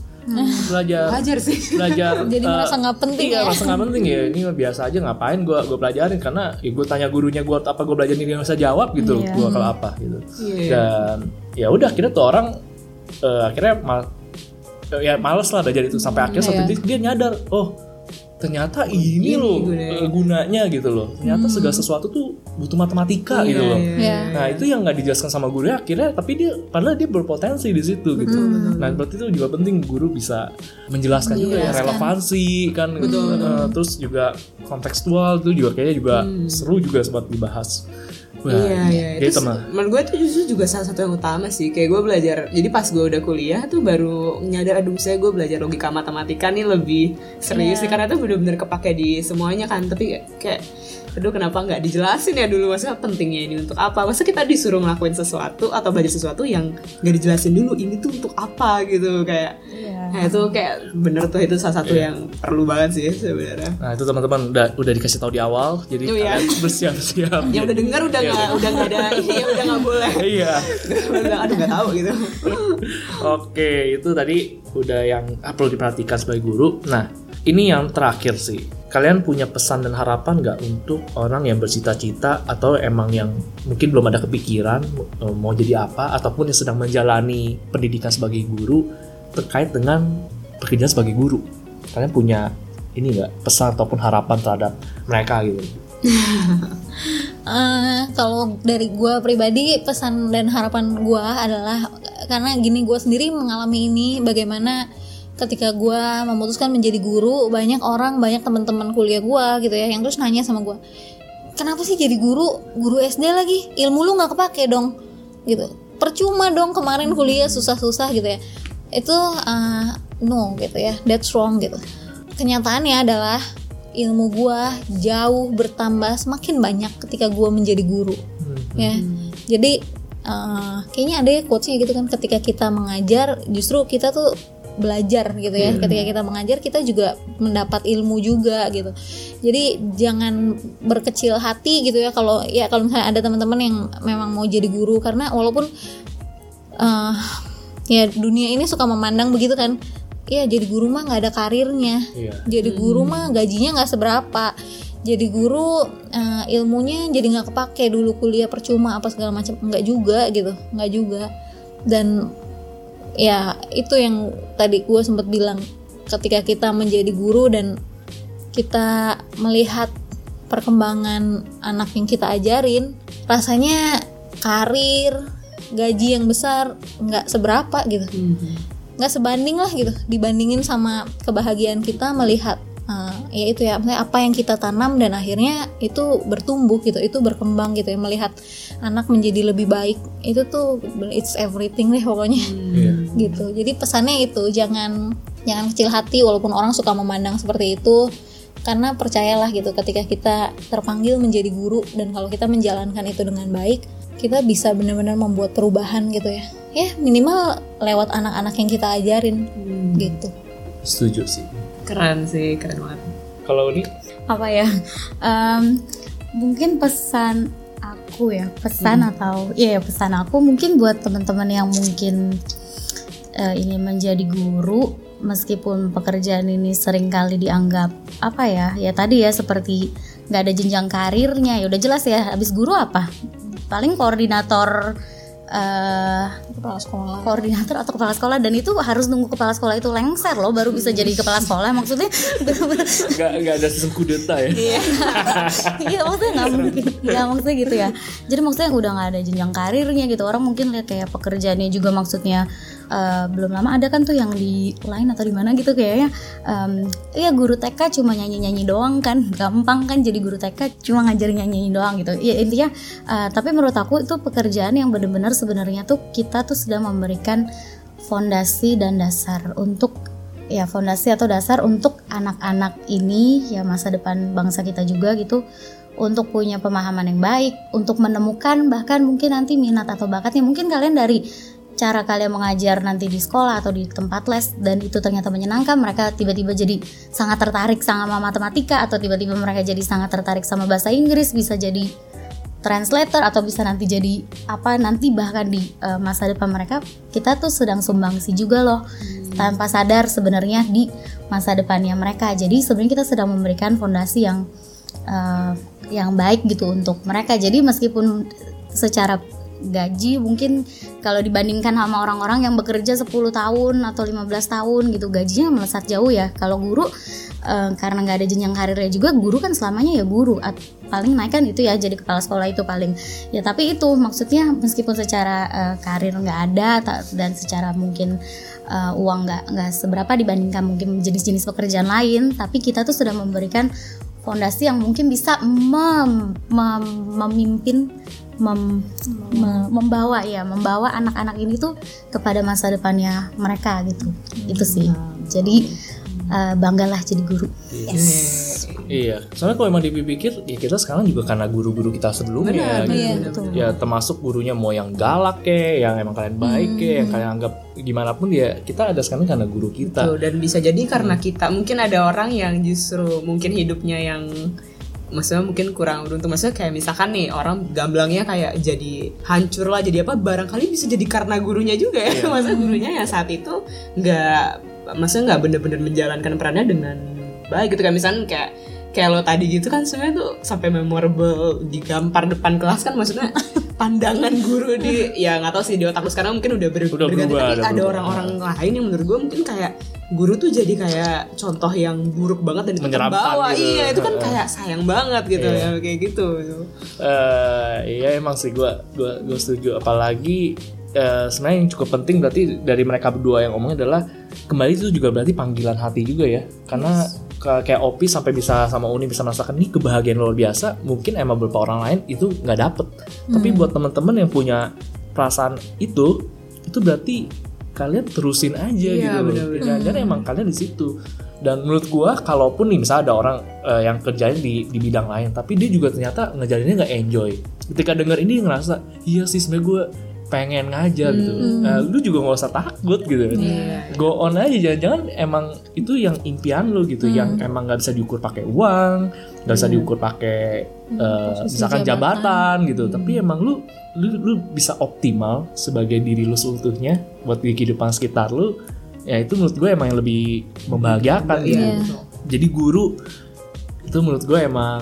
Belajar Wajar sih. belajar Jadi eh, merasa nggak penting iya, ya. merasa nggak penting ya. Ini mah biasa aja ngapain gue gue pelajarin? Karena ya gue tanya gurunya gue apa gue belajar ini dia nggak bisa jawab? Gitu Iya. gue kalau apa gitu. Iya. dan ya udah akhirnya tuh orang eh, akhirnya mal- ya males lah belajar itu sampai akhirnya satu Iya. dia nyadar oh ternyata ini, Ini loh gunanya. eh, gunanya gitu loh ternyata segala sesuatu tuh butuh matematika Iya, gitu loh Iya. Nah itu yang nggak dijelaskan sama gurunya akhirnya tapi dia padahal dia berpotensi di situ gitu. Nah berarti itu juga penting guru bisa menjelaskan juga ya relevansi kan gitu. Eh, terus juga kontekstual itu juga kayaknya juga seru juga sempat dibahas. Wah, iya iya. gitu itu menurut gue itu justru juga salah satu yang utama sih. Kayak gue belajar jadi pas gue udah kuliah tuh baru nyadar aduh saya gue belajar logika matematika nih lebih serius sih karena itu bener-bener kepake di semuanya kan. Tapi kayak aduh kenapa nggak dijelasin ya dulu? Maksudnya pentingnya ini untuk apa? Masa kita disuruh ngelakuin sesuatu atau belajar sesuatu yang nggak dijelasin dulu ini tuh untuk apa gitu kayak. Nah itu kayak bener tuh itu salah satu yang perlu banget sih sebenarnya. Nah itu teman-teman udah udah dikasih tahu di awal jadi Oh, iya. kalian bersiap-siap. yang udah denger udah nggak udah nggak ada ini ya udah nggak boleh. Iya. udah aduh nggak tahu gitu. Oke, itu tadi udah yang perlu diperhatikan sebagai guru. Nah, ini yang terakhir sih. Kalian punya pesan dan harapan nggak untuk orang yang bercita-cita atau emang yang mungkin belum ada kepikiran eh, mau jadi apa ataupun yang sedang menjalani pendidikan sebagai guru terkait dengan pekerjaan sebagai guru? Kalian punya ini nggak pesan ataupun harapan terhadap mereka gitu? Eh, kalau dari gue pribadi pesan dan harapan gue adalah karena gini gue sendiri mengalami ini bagaimana ketika gue memutuskan menjadi guru banyak orang banyak teman-teman kuliah gue gitu ya yang terus nanya sama gue kenapa sih jadi guru? Guru SD lagi? Ilmu lu nggak kepake dong. Gitu. Percuma dong kemarin kuliah susah-susah gitu ya. Itu eh, no gitu ya that's wrong gitu. Kenyataannya adalah ilmu gua jauh bertambah semakin banyak ketika gua menjadi guru ya. Jadi eh, kayaknya ada ya quotesnya gitu kan ketika kita mengajar justru kita tuh belajar gitu ya. Ketika kita mengajar kita juga mendapat ilmu juga gitu. Jadi jangan berkecil hati gitu ya. Kalau ya kalau misalnya ada teman-teman yang memang mau jadi guru karena walaupun eh ya dunia ini suka memandang begitu kan ya jadi guru mah nggak ada karirnya. Iya. jadi guru mah gajinya nggak seberapa. Jadi guru eh, ilmunya jadi nggak kepake dulu kuliah percuma apa segala macam. Nggak juga gitu. Nggak juga. Dan ya itu yang tadi gue sempat bilang. Ketika kita menjadi guru dan kita melihat perkembangan anak yang kita ajarin rasanya karir gaji yang besar nggak seberapa gitu. Nggak sebanding lah gitu dibandingin sama kebahagiaan kita melihat uh, ya itu ya maksudnya apa yang kita tanam dan akhirnya itu bertumbuh gitu itu berkembang gitu ya. Melihat anak menjadi lebih baik itu tuh it's everything deh pokoknya. Iya. gitu. Jadi pesannya itu jangan jangan kecil hati walaupun orang suka memandang seperti itu karena percayalah gitu ketika kita terpanggil menjadi guru dan kalau kita menjalankan itu dengan baik kita bisa benar-benar membuat perubahan gitu ya. Ya minimal lewat anak-anak yang kita ajarin. Gitu. Setuju sih. Keren sih, keren banget. Kalau ini apa ya? Em, mungkin pesan aku ya pesan atau iya pesan aku mungkin buat teman-teman yang mungkin eh, ingin menjadi guru meskipun pekerjaan ini sering kali dianggap apa ya ya tadi ya seperti nggak ada jenjang karirnya. Ya udah jelas ya habis guru apa? Paling koordinator eh kepala sekolah koordinator atau kepala sekolah dan itu harus nunggu kepala sekolah itu lengser loh baru bisa jadi kepala sekolah maksudnya nggak nggak ada sistem kudeta ya. Iya, iya maksudnya nggak mungkin, ya maksudnya gitu ya. Jadi maksudnya udah nggak ada jenjang karirnya gitu. Orang mungkin lihat kayak pekerjaannya juga maksudnya eh, belum lama ada kan tuh yang di lain atau di mana gitu kayaknya. em, Iya guru TK cuma nyanyi nyanyi doang kan, gampang kan jadi guru TK cuma ngajarin nyanyi doang gitu. Iya intinya, eh, tapi menurut aku itu pekerjaan yang benar-benar sebenarnya tuh kita tuh sudah memberikan fondasi dan dasar untuk ya fondasi atau dasar untuk anak-anak ini ya masa depan bangsa kita juga gitu untuk punya pemahaman yang baik untuk menemukan bahkan mungkin nanti minat atau bakatnya mungkin kalian dari cara kalian mengajar nanti di sekolah atau di tempat les dan itu ternyata menyenangkan mereka tiba-tiba jadi sangat tertarik sama matematika atau tiba-tiba mereka jadi sangat tertarik sama bahasa Inggris bisa jadi translator atau bisa nanti jadi apa nanti bahkan di eh, masa depan mereka kita tuh sedang sumbangsi juga loh tanpa sadar sebenarnya di masa depannya mereka. Jadi sebenarnya kita sedang memberikan fondasi yang eh, yang baik gitu untuk mereka. Jadi meskipun secara gaji mungkin kalau dibandingkan sama orang-orang yang bekerja 10 tahun atau 15 tahun gitu gajinya melesat jauh ya. Kalau guru eh, karena nggak ada jenjang karirnya juga guru kan selamanya ya guru At- paling naik kan itu ya jadi kepala sekolah itu paling. Ya tapi itu maksudnya meskipun secara eh, karir nggak ada dan secara mungkin eh, uang nggak nggak seberapa dibandingkan mungkin jenis-jenis pekerjaan lain tapi kita tuh sudah memberikan fondasi yang mungkin bisa mem- mem- memimpin mem- me- membawa ya membawa anak-anak ini tuh kepada masa depannya mereka gitu. Itu sih. Jadi eh, banggalah jadi guru. Iya, soalnya kalau emang dipikir ya kita sekarang juga karena guru-guru kita sebelumnya Benar, gitu. Iya, betul. Ya termasuk gurunya mau yang galak ke, yang emang kalian baik ke, yang kalian anggap gimana pun ya kita ada sekarang karena guru kita. Tuh, dan bisa jadi karena kita mungkin ada orang yang justru mungkin hidupnya yang maksudnya mungkin kurang beruntung. Maksudnya kayak misalkan nih orang gamblangnya kayak jadi hancur lah jadi apa barangkali bisa jadi karena gurunya juga ya. Maksudnya gurunya yang saat itu nggak maksudnya nggak bener-bener menjalankan perannya dengan baik gitu. Kan misalnya kayak kayak lo tadi gitu kan sebenarnya tuh sampai memorable digampar depan kelas kan maksudnya pandangan guru di ya nggak tahu sih di otak sekarang mungkin udah, ber- Udah berganti. berubah, tapi udah ada orang-orang lain yang menurut gue mungkin kayak guru tuh jadi kayak contoh yang buruk banget dan terbawa gitu. iya itu kan kayak sayang banget gitu Iya. ya kayak gitu. Eh iya emang sih gue gua gua setuju. Apalagi eh, sebenarnya yang cukup penting berarti dari mereka berdua yang ngomongnya adalah kembali itu juga berarti panggilan hati juga ya. Karena kayak Opi sampai bisa sama Uni bisa merasakan ini kebahagiaan luar biasa. Mungkin emang beberapa orang lain itu nggak dapet. Tapi buat teman-teman yang punya perasaan itu itu berarti kalian terusin aja Iya, gitu loh. benar-benar. jangan-jangan emang kalian di situ. Dan menurut gua kalaupun nih misalnya ada orang eh, yang kerjanya di di bidang lain tapi dia juga ternyata ngajarinnya nggak enjoy. Ketika denger ini ngerasa iya sih sebenarnya gue pengen ngajar gitu. Nah, lu juga nggak usah takut gitu. Go on aja jangan-jangan emang itu yang impian lu gitu yang emang nggak bisa diukur pakai uang nggak bisa diukur pakai eh, misalkan jabatan, gitu. Tapi emang lu, lu lu bisa optimal sebagai diri lu seutuhnya buat di kehidupan sekitar lu ya itu menurut gue emang yang lebih membahagiakan gitu. Iya. jadi guru itu menurut gue emang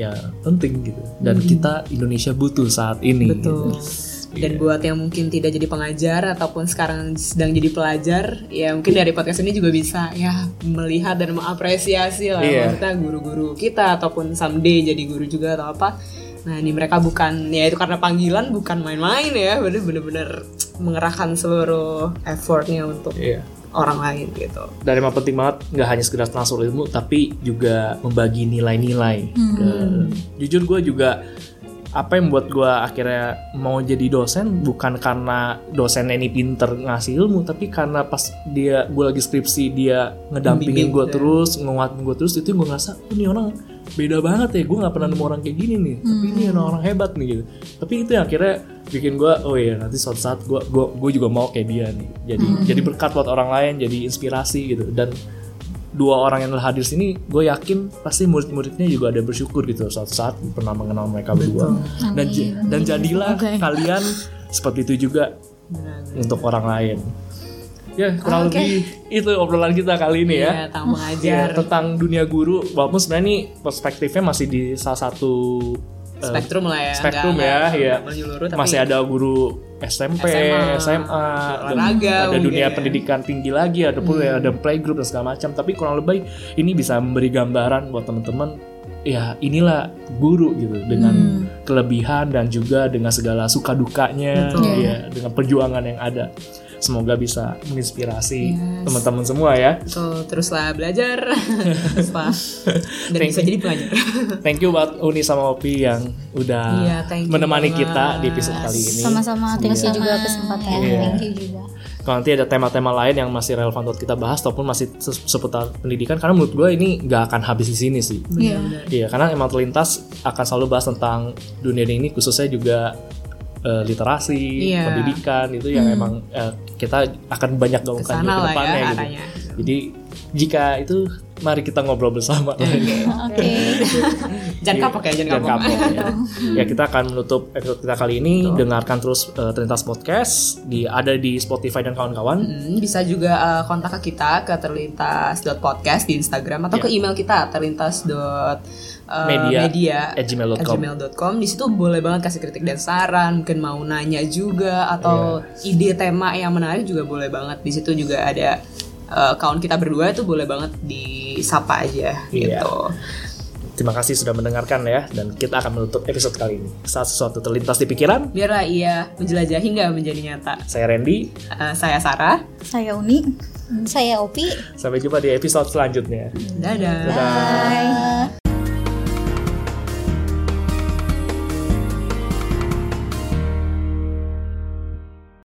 ya penting gitu. Dan kita Indonesia butuh saat ini betul. gitu. Dan buat yang mungkin tidak jadi pengajar ataupun sekarang sedang jadi pelajar, ya mungkin dari podcast ini juga bisa ya melihat dan mengapresiasi lah Iya. maksudnya guru-guru kita ataupun someday jadi guru juga atau apa. Nah ini mereka bukan ya itu karena panggilan bukan main-main ya, bener-bener mengerahkan seluruh effortnya untuk Iya. orang lain gitu. Dan emang penting banget nggak hanya sekedar transfer ilmu, tapi juga membagi nilai-nilai. ke- Jujur gue juga apa yang membuat gue akhirnya mau jadi dosen bukan karena dosen ini pinter ngasih ilmu, tapi karena pas dia gue lagi skripsi dia ngedampingin gue ya. terus, nguatin gue terus itu gue ngerasa, oh, ini orang beda banget ya, gue nggak pernah nemu orang kayak gini nih, tapi ini orang, orang hebat nih gitu. Tapi itu yang akhirnya bikin gue, oh iya nanti suatu saat gue gue gue juga mau kayak dia nih. Jadi jadi berkat buat orang lain, jadi inspirasi gitu. Dan dua orang yang hadir sini, gue yakin pasti murid-muridnya juga ada bersyukur gitu suatu saat pernah mengenal mereka berdua. Dan j- dan jadilah kalian seperti itu juga untuk orang lain. Ya kurang Oke. lebih itu obrolan kita kali ini ya. Iya, tentang mengajar. Ya, tentang dunia guru walaupun sebenarnya ini perspektifnya masih di salah satu spektrum lah ya spektrum ya nggak- ya nggak menyeluruh, tapi masih ada guru SMP SMA, SMA, olahraga ada dunia ya. pendidikan tinggi lagi ada pun Hmm. ada playgroup dan segala macam tapi kurang lebih ini bisa memberi gambaran buat teman-teman ya inilah guru gitu dengan Hmm. kelebihan dan juga dengan segala suka dukanya Betul. ya dengan perjuangan yang ada semoga bisa menginspirasi Yes. teman-teman semua ya Tuh, teruslah belajar teruslah dan Thank bisa you. jadi pengajar thank you buat Uni sama Opi yang udah Iya, thank you menemani banget. kita di episode kali ini Sama-sama, terima kasih Sama, juga kesempatannya. Iya. Thank you juga. kalau nanti ada tema-tema lain yang masih relevan buat kita bahas ataupun masih se- seputar pendidikan karena menurut gue ini nggak akan habis di sini sih iya karena emang terlintas akan selalu bahas tentang dunia ini khususnya juga eh, literasi Iya. pendidikan itu yang emang eh, kita akan banyak gaungkan ke lah ya depannya gitu jadi jika itu mari kita ngobrol bersama Oke. jangan kapok ya jangan dan kapok kapok ya. ya kita akan menutup episode kita kali ini dengarkan terus eh, Terlintas Podcast di ada di Spotify dan kawan-kawan Hmm, bisa juga uh, kontak ke kita ke terlintas.podcast di Instagram atau Ya. ke email kita terlintas. Uh, Media media at gmail.com. gmail.com. Di situ boleh banget kasih kritik dan saran, mungkin mau nanya juga atau Iya. ide tema yang menarik juga boleh banget. Di situ juga ada uh, account kita berdua itu boleh banget disapa aja Iya. gitu. Terima kasih sudah mendengarkan ya dan kita akan menutup episode kali ini. Saat sesuatu terlintas di pikiran, Biarlah ia menjelajah hingga menjadi nyata. saya Randy. Uh, saya Sarah. Saya Uni. Saya Opi. Sampai jumpa di episode selanjutnya. Dadah. Dadah. Bye.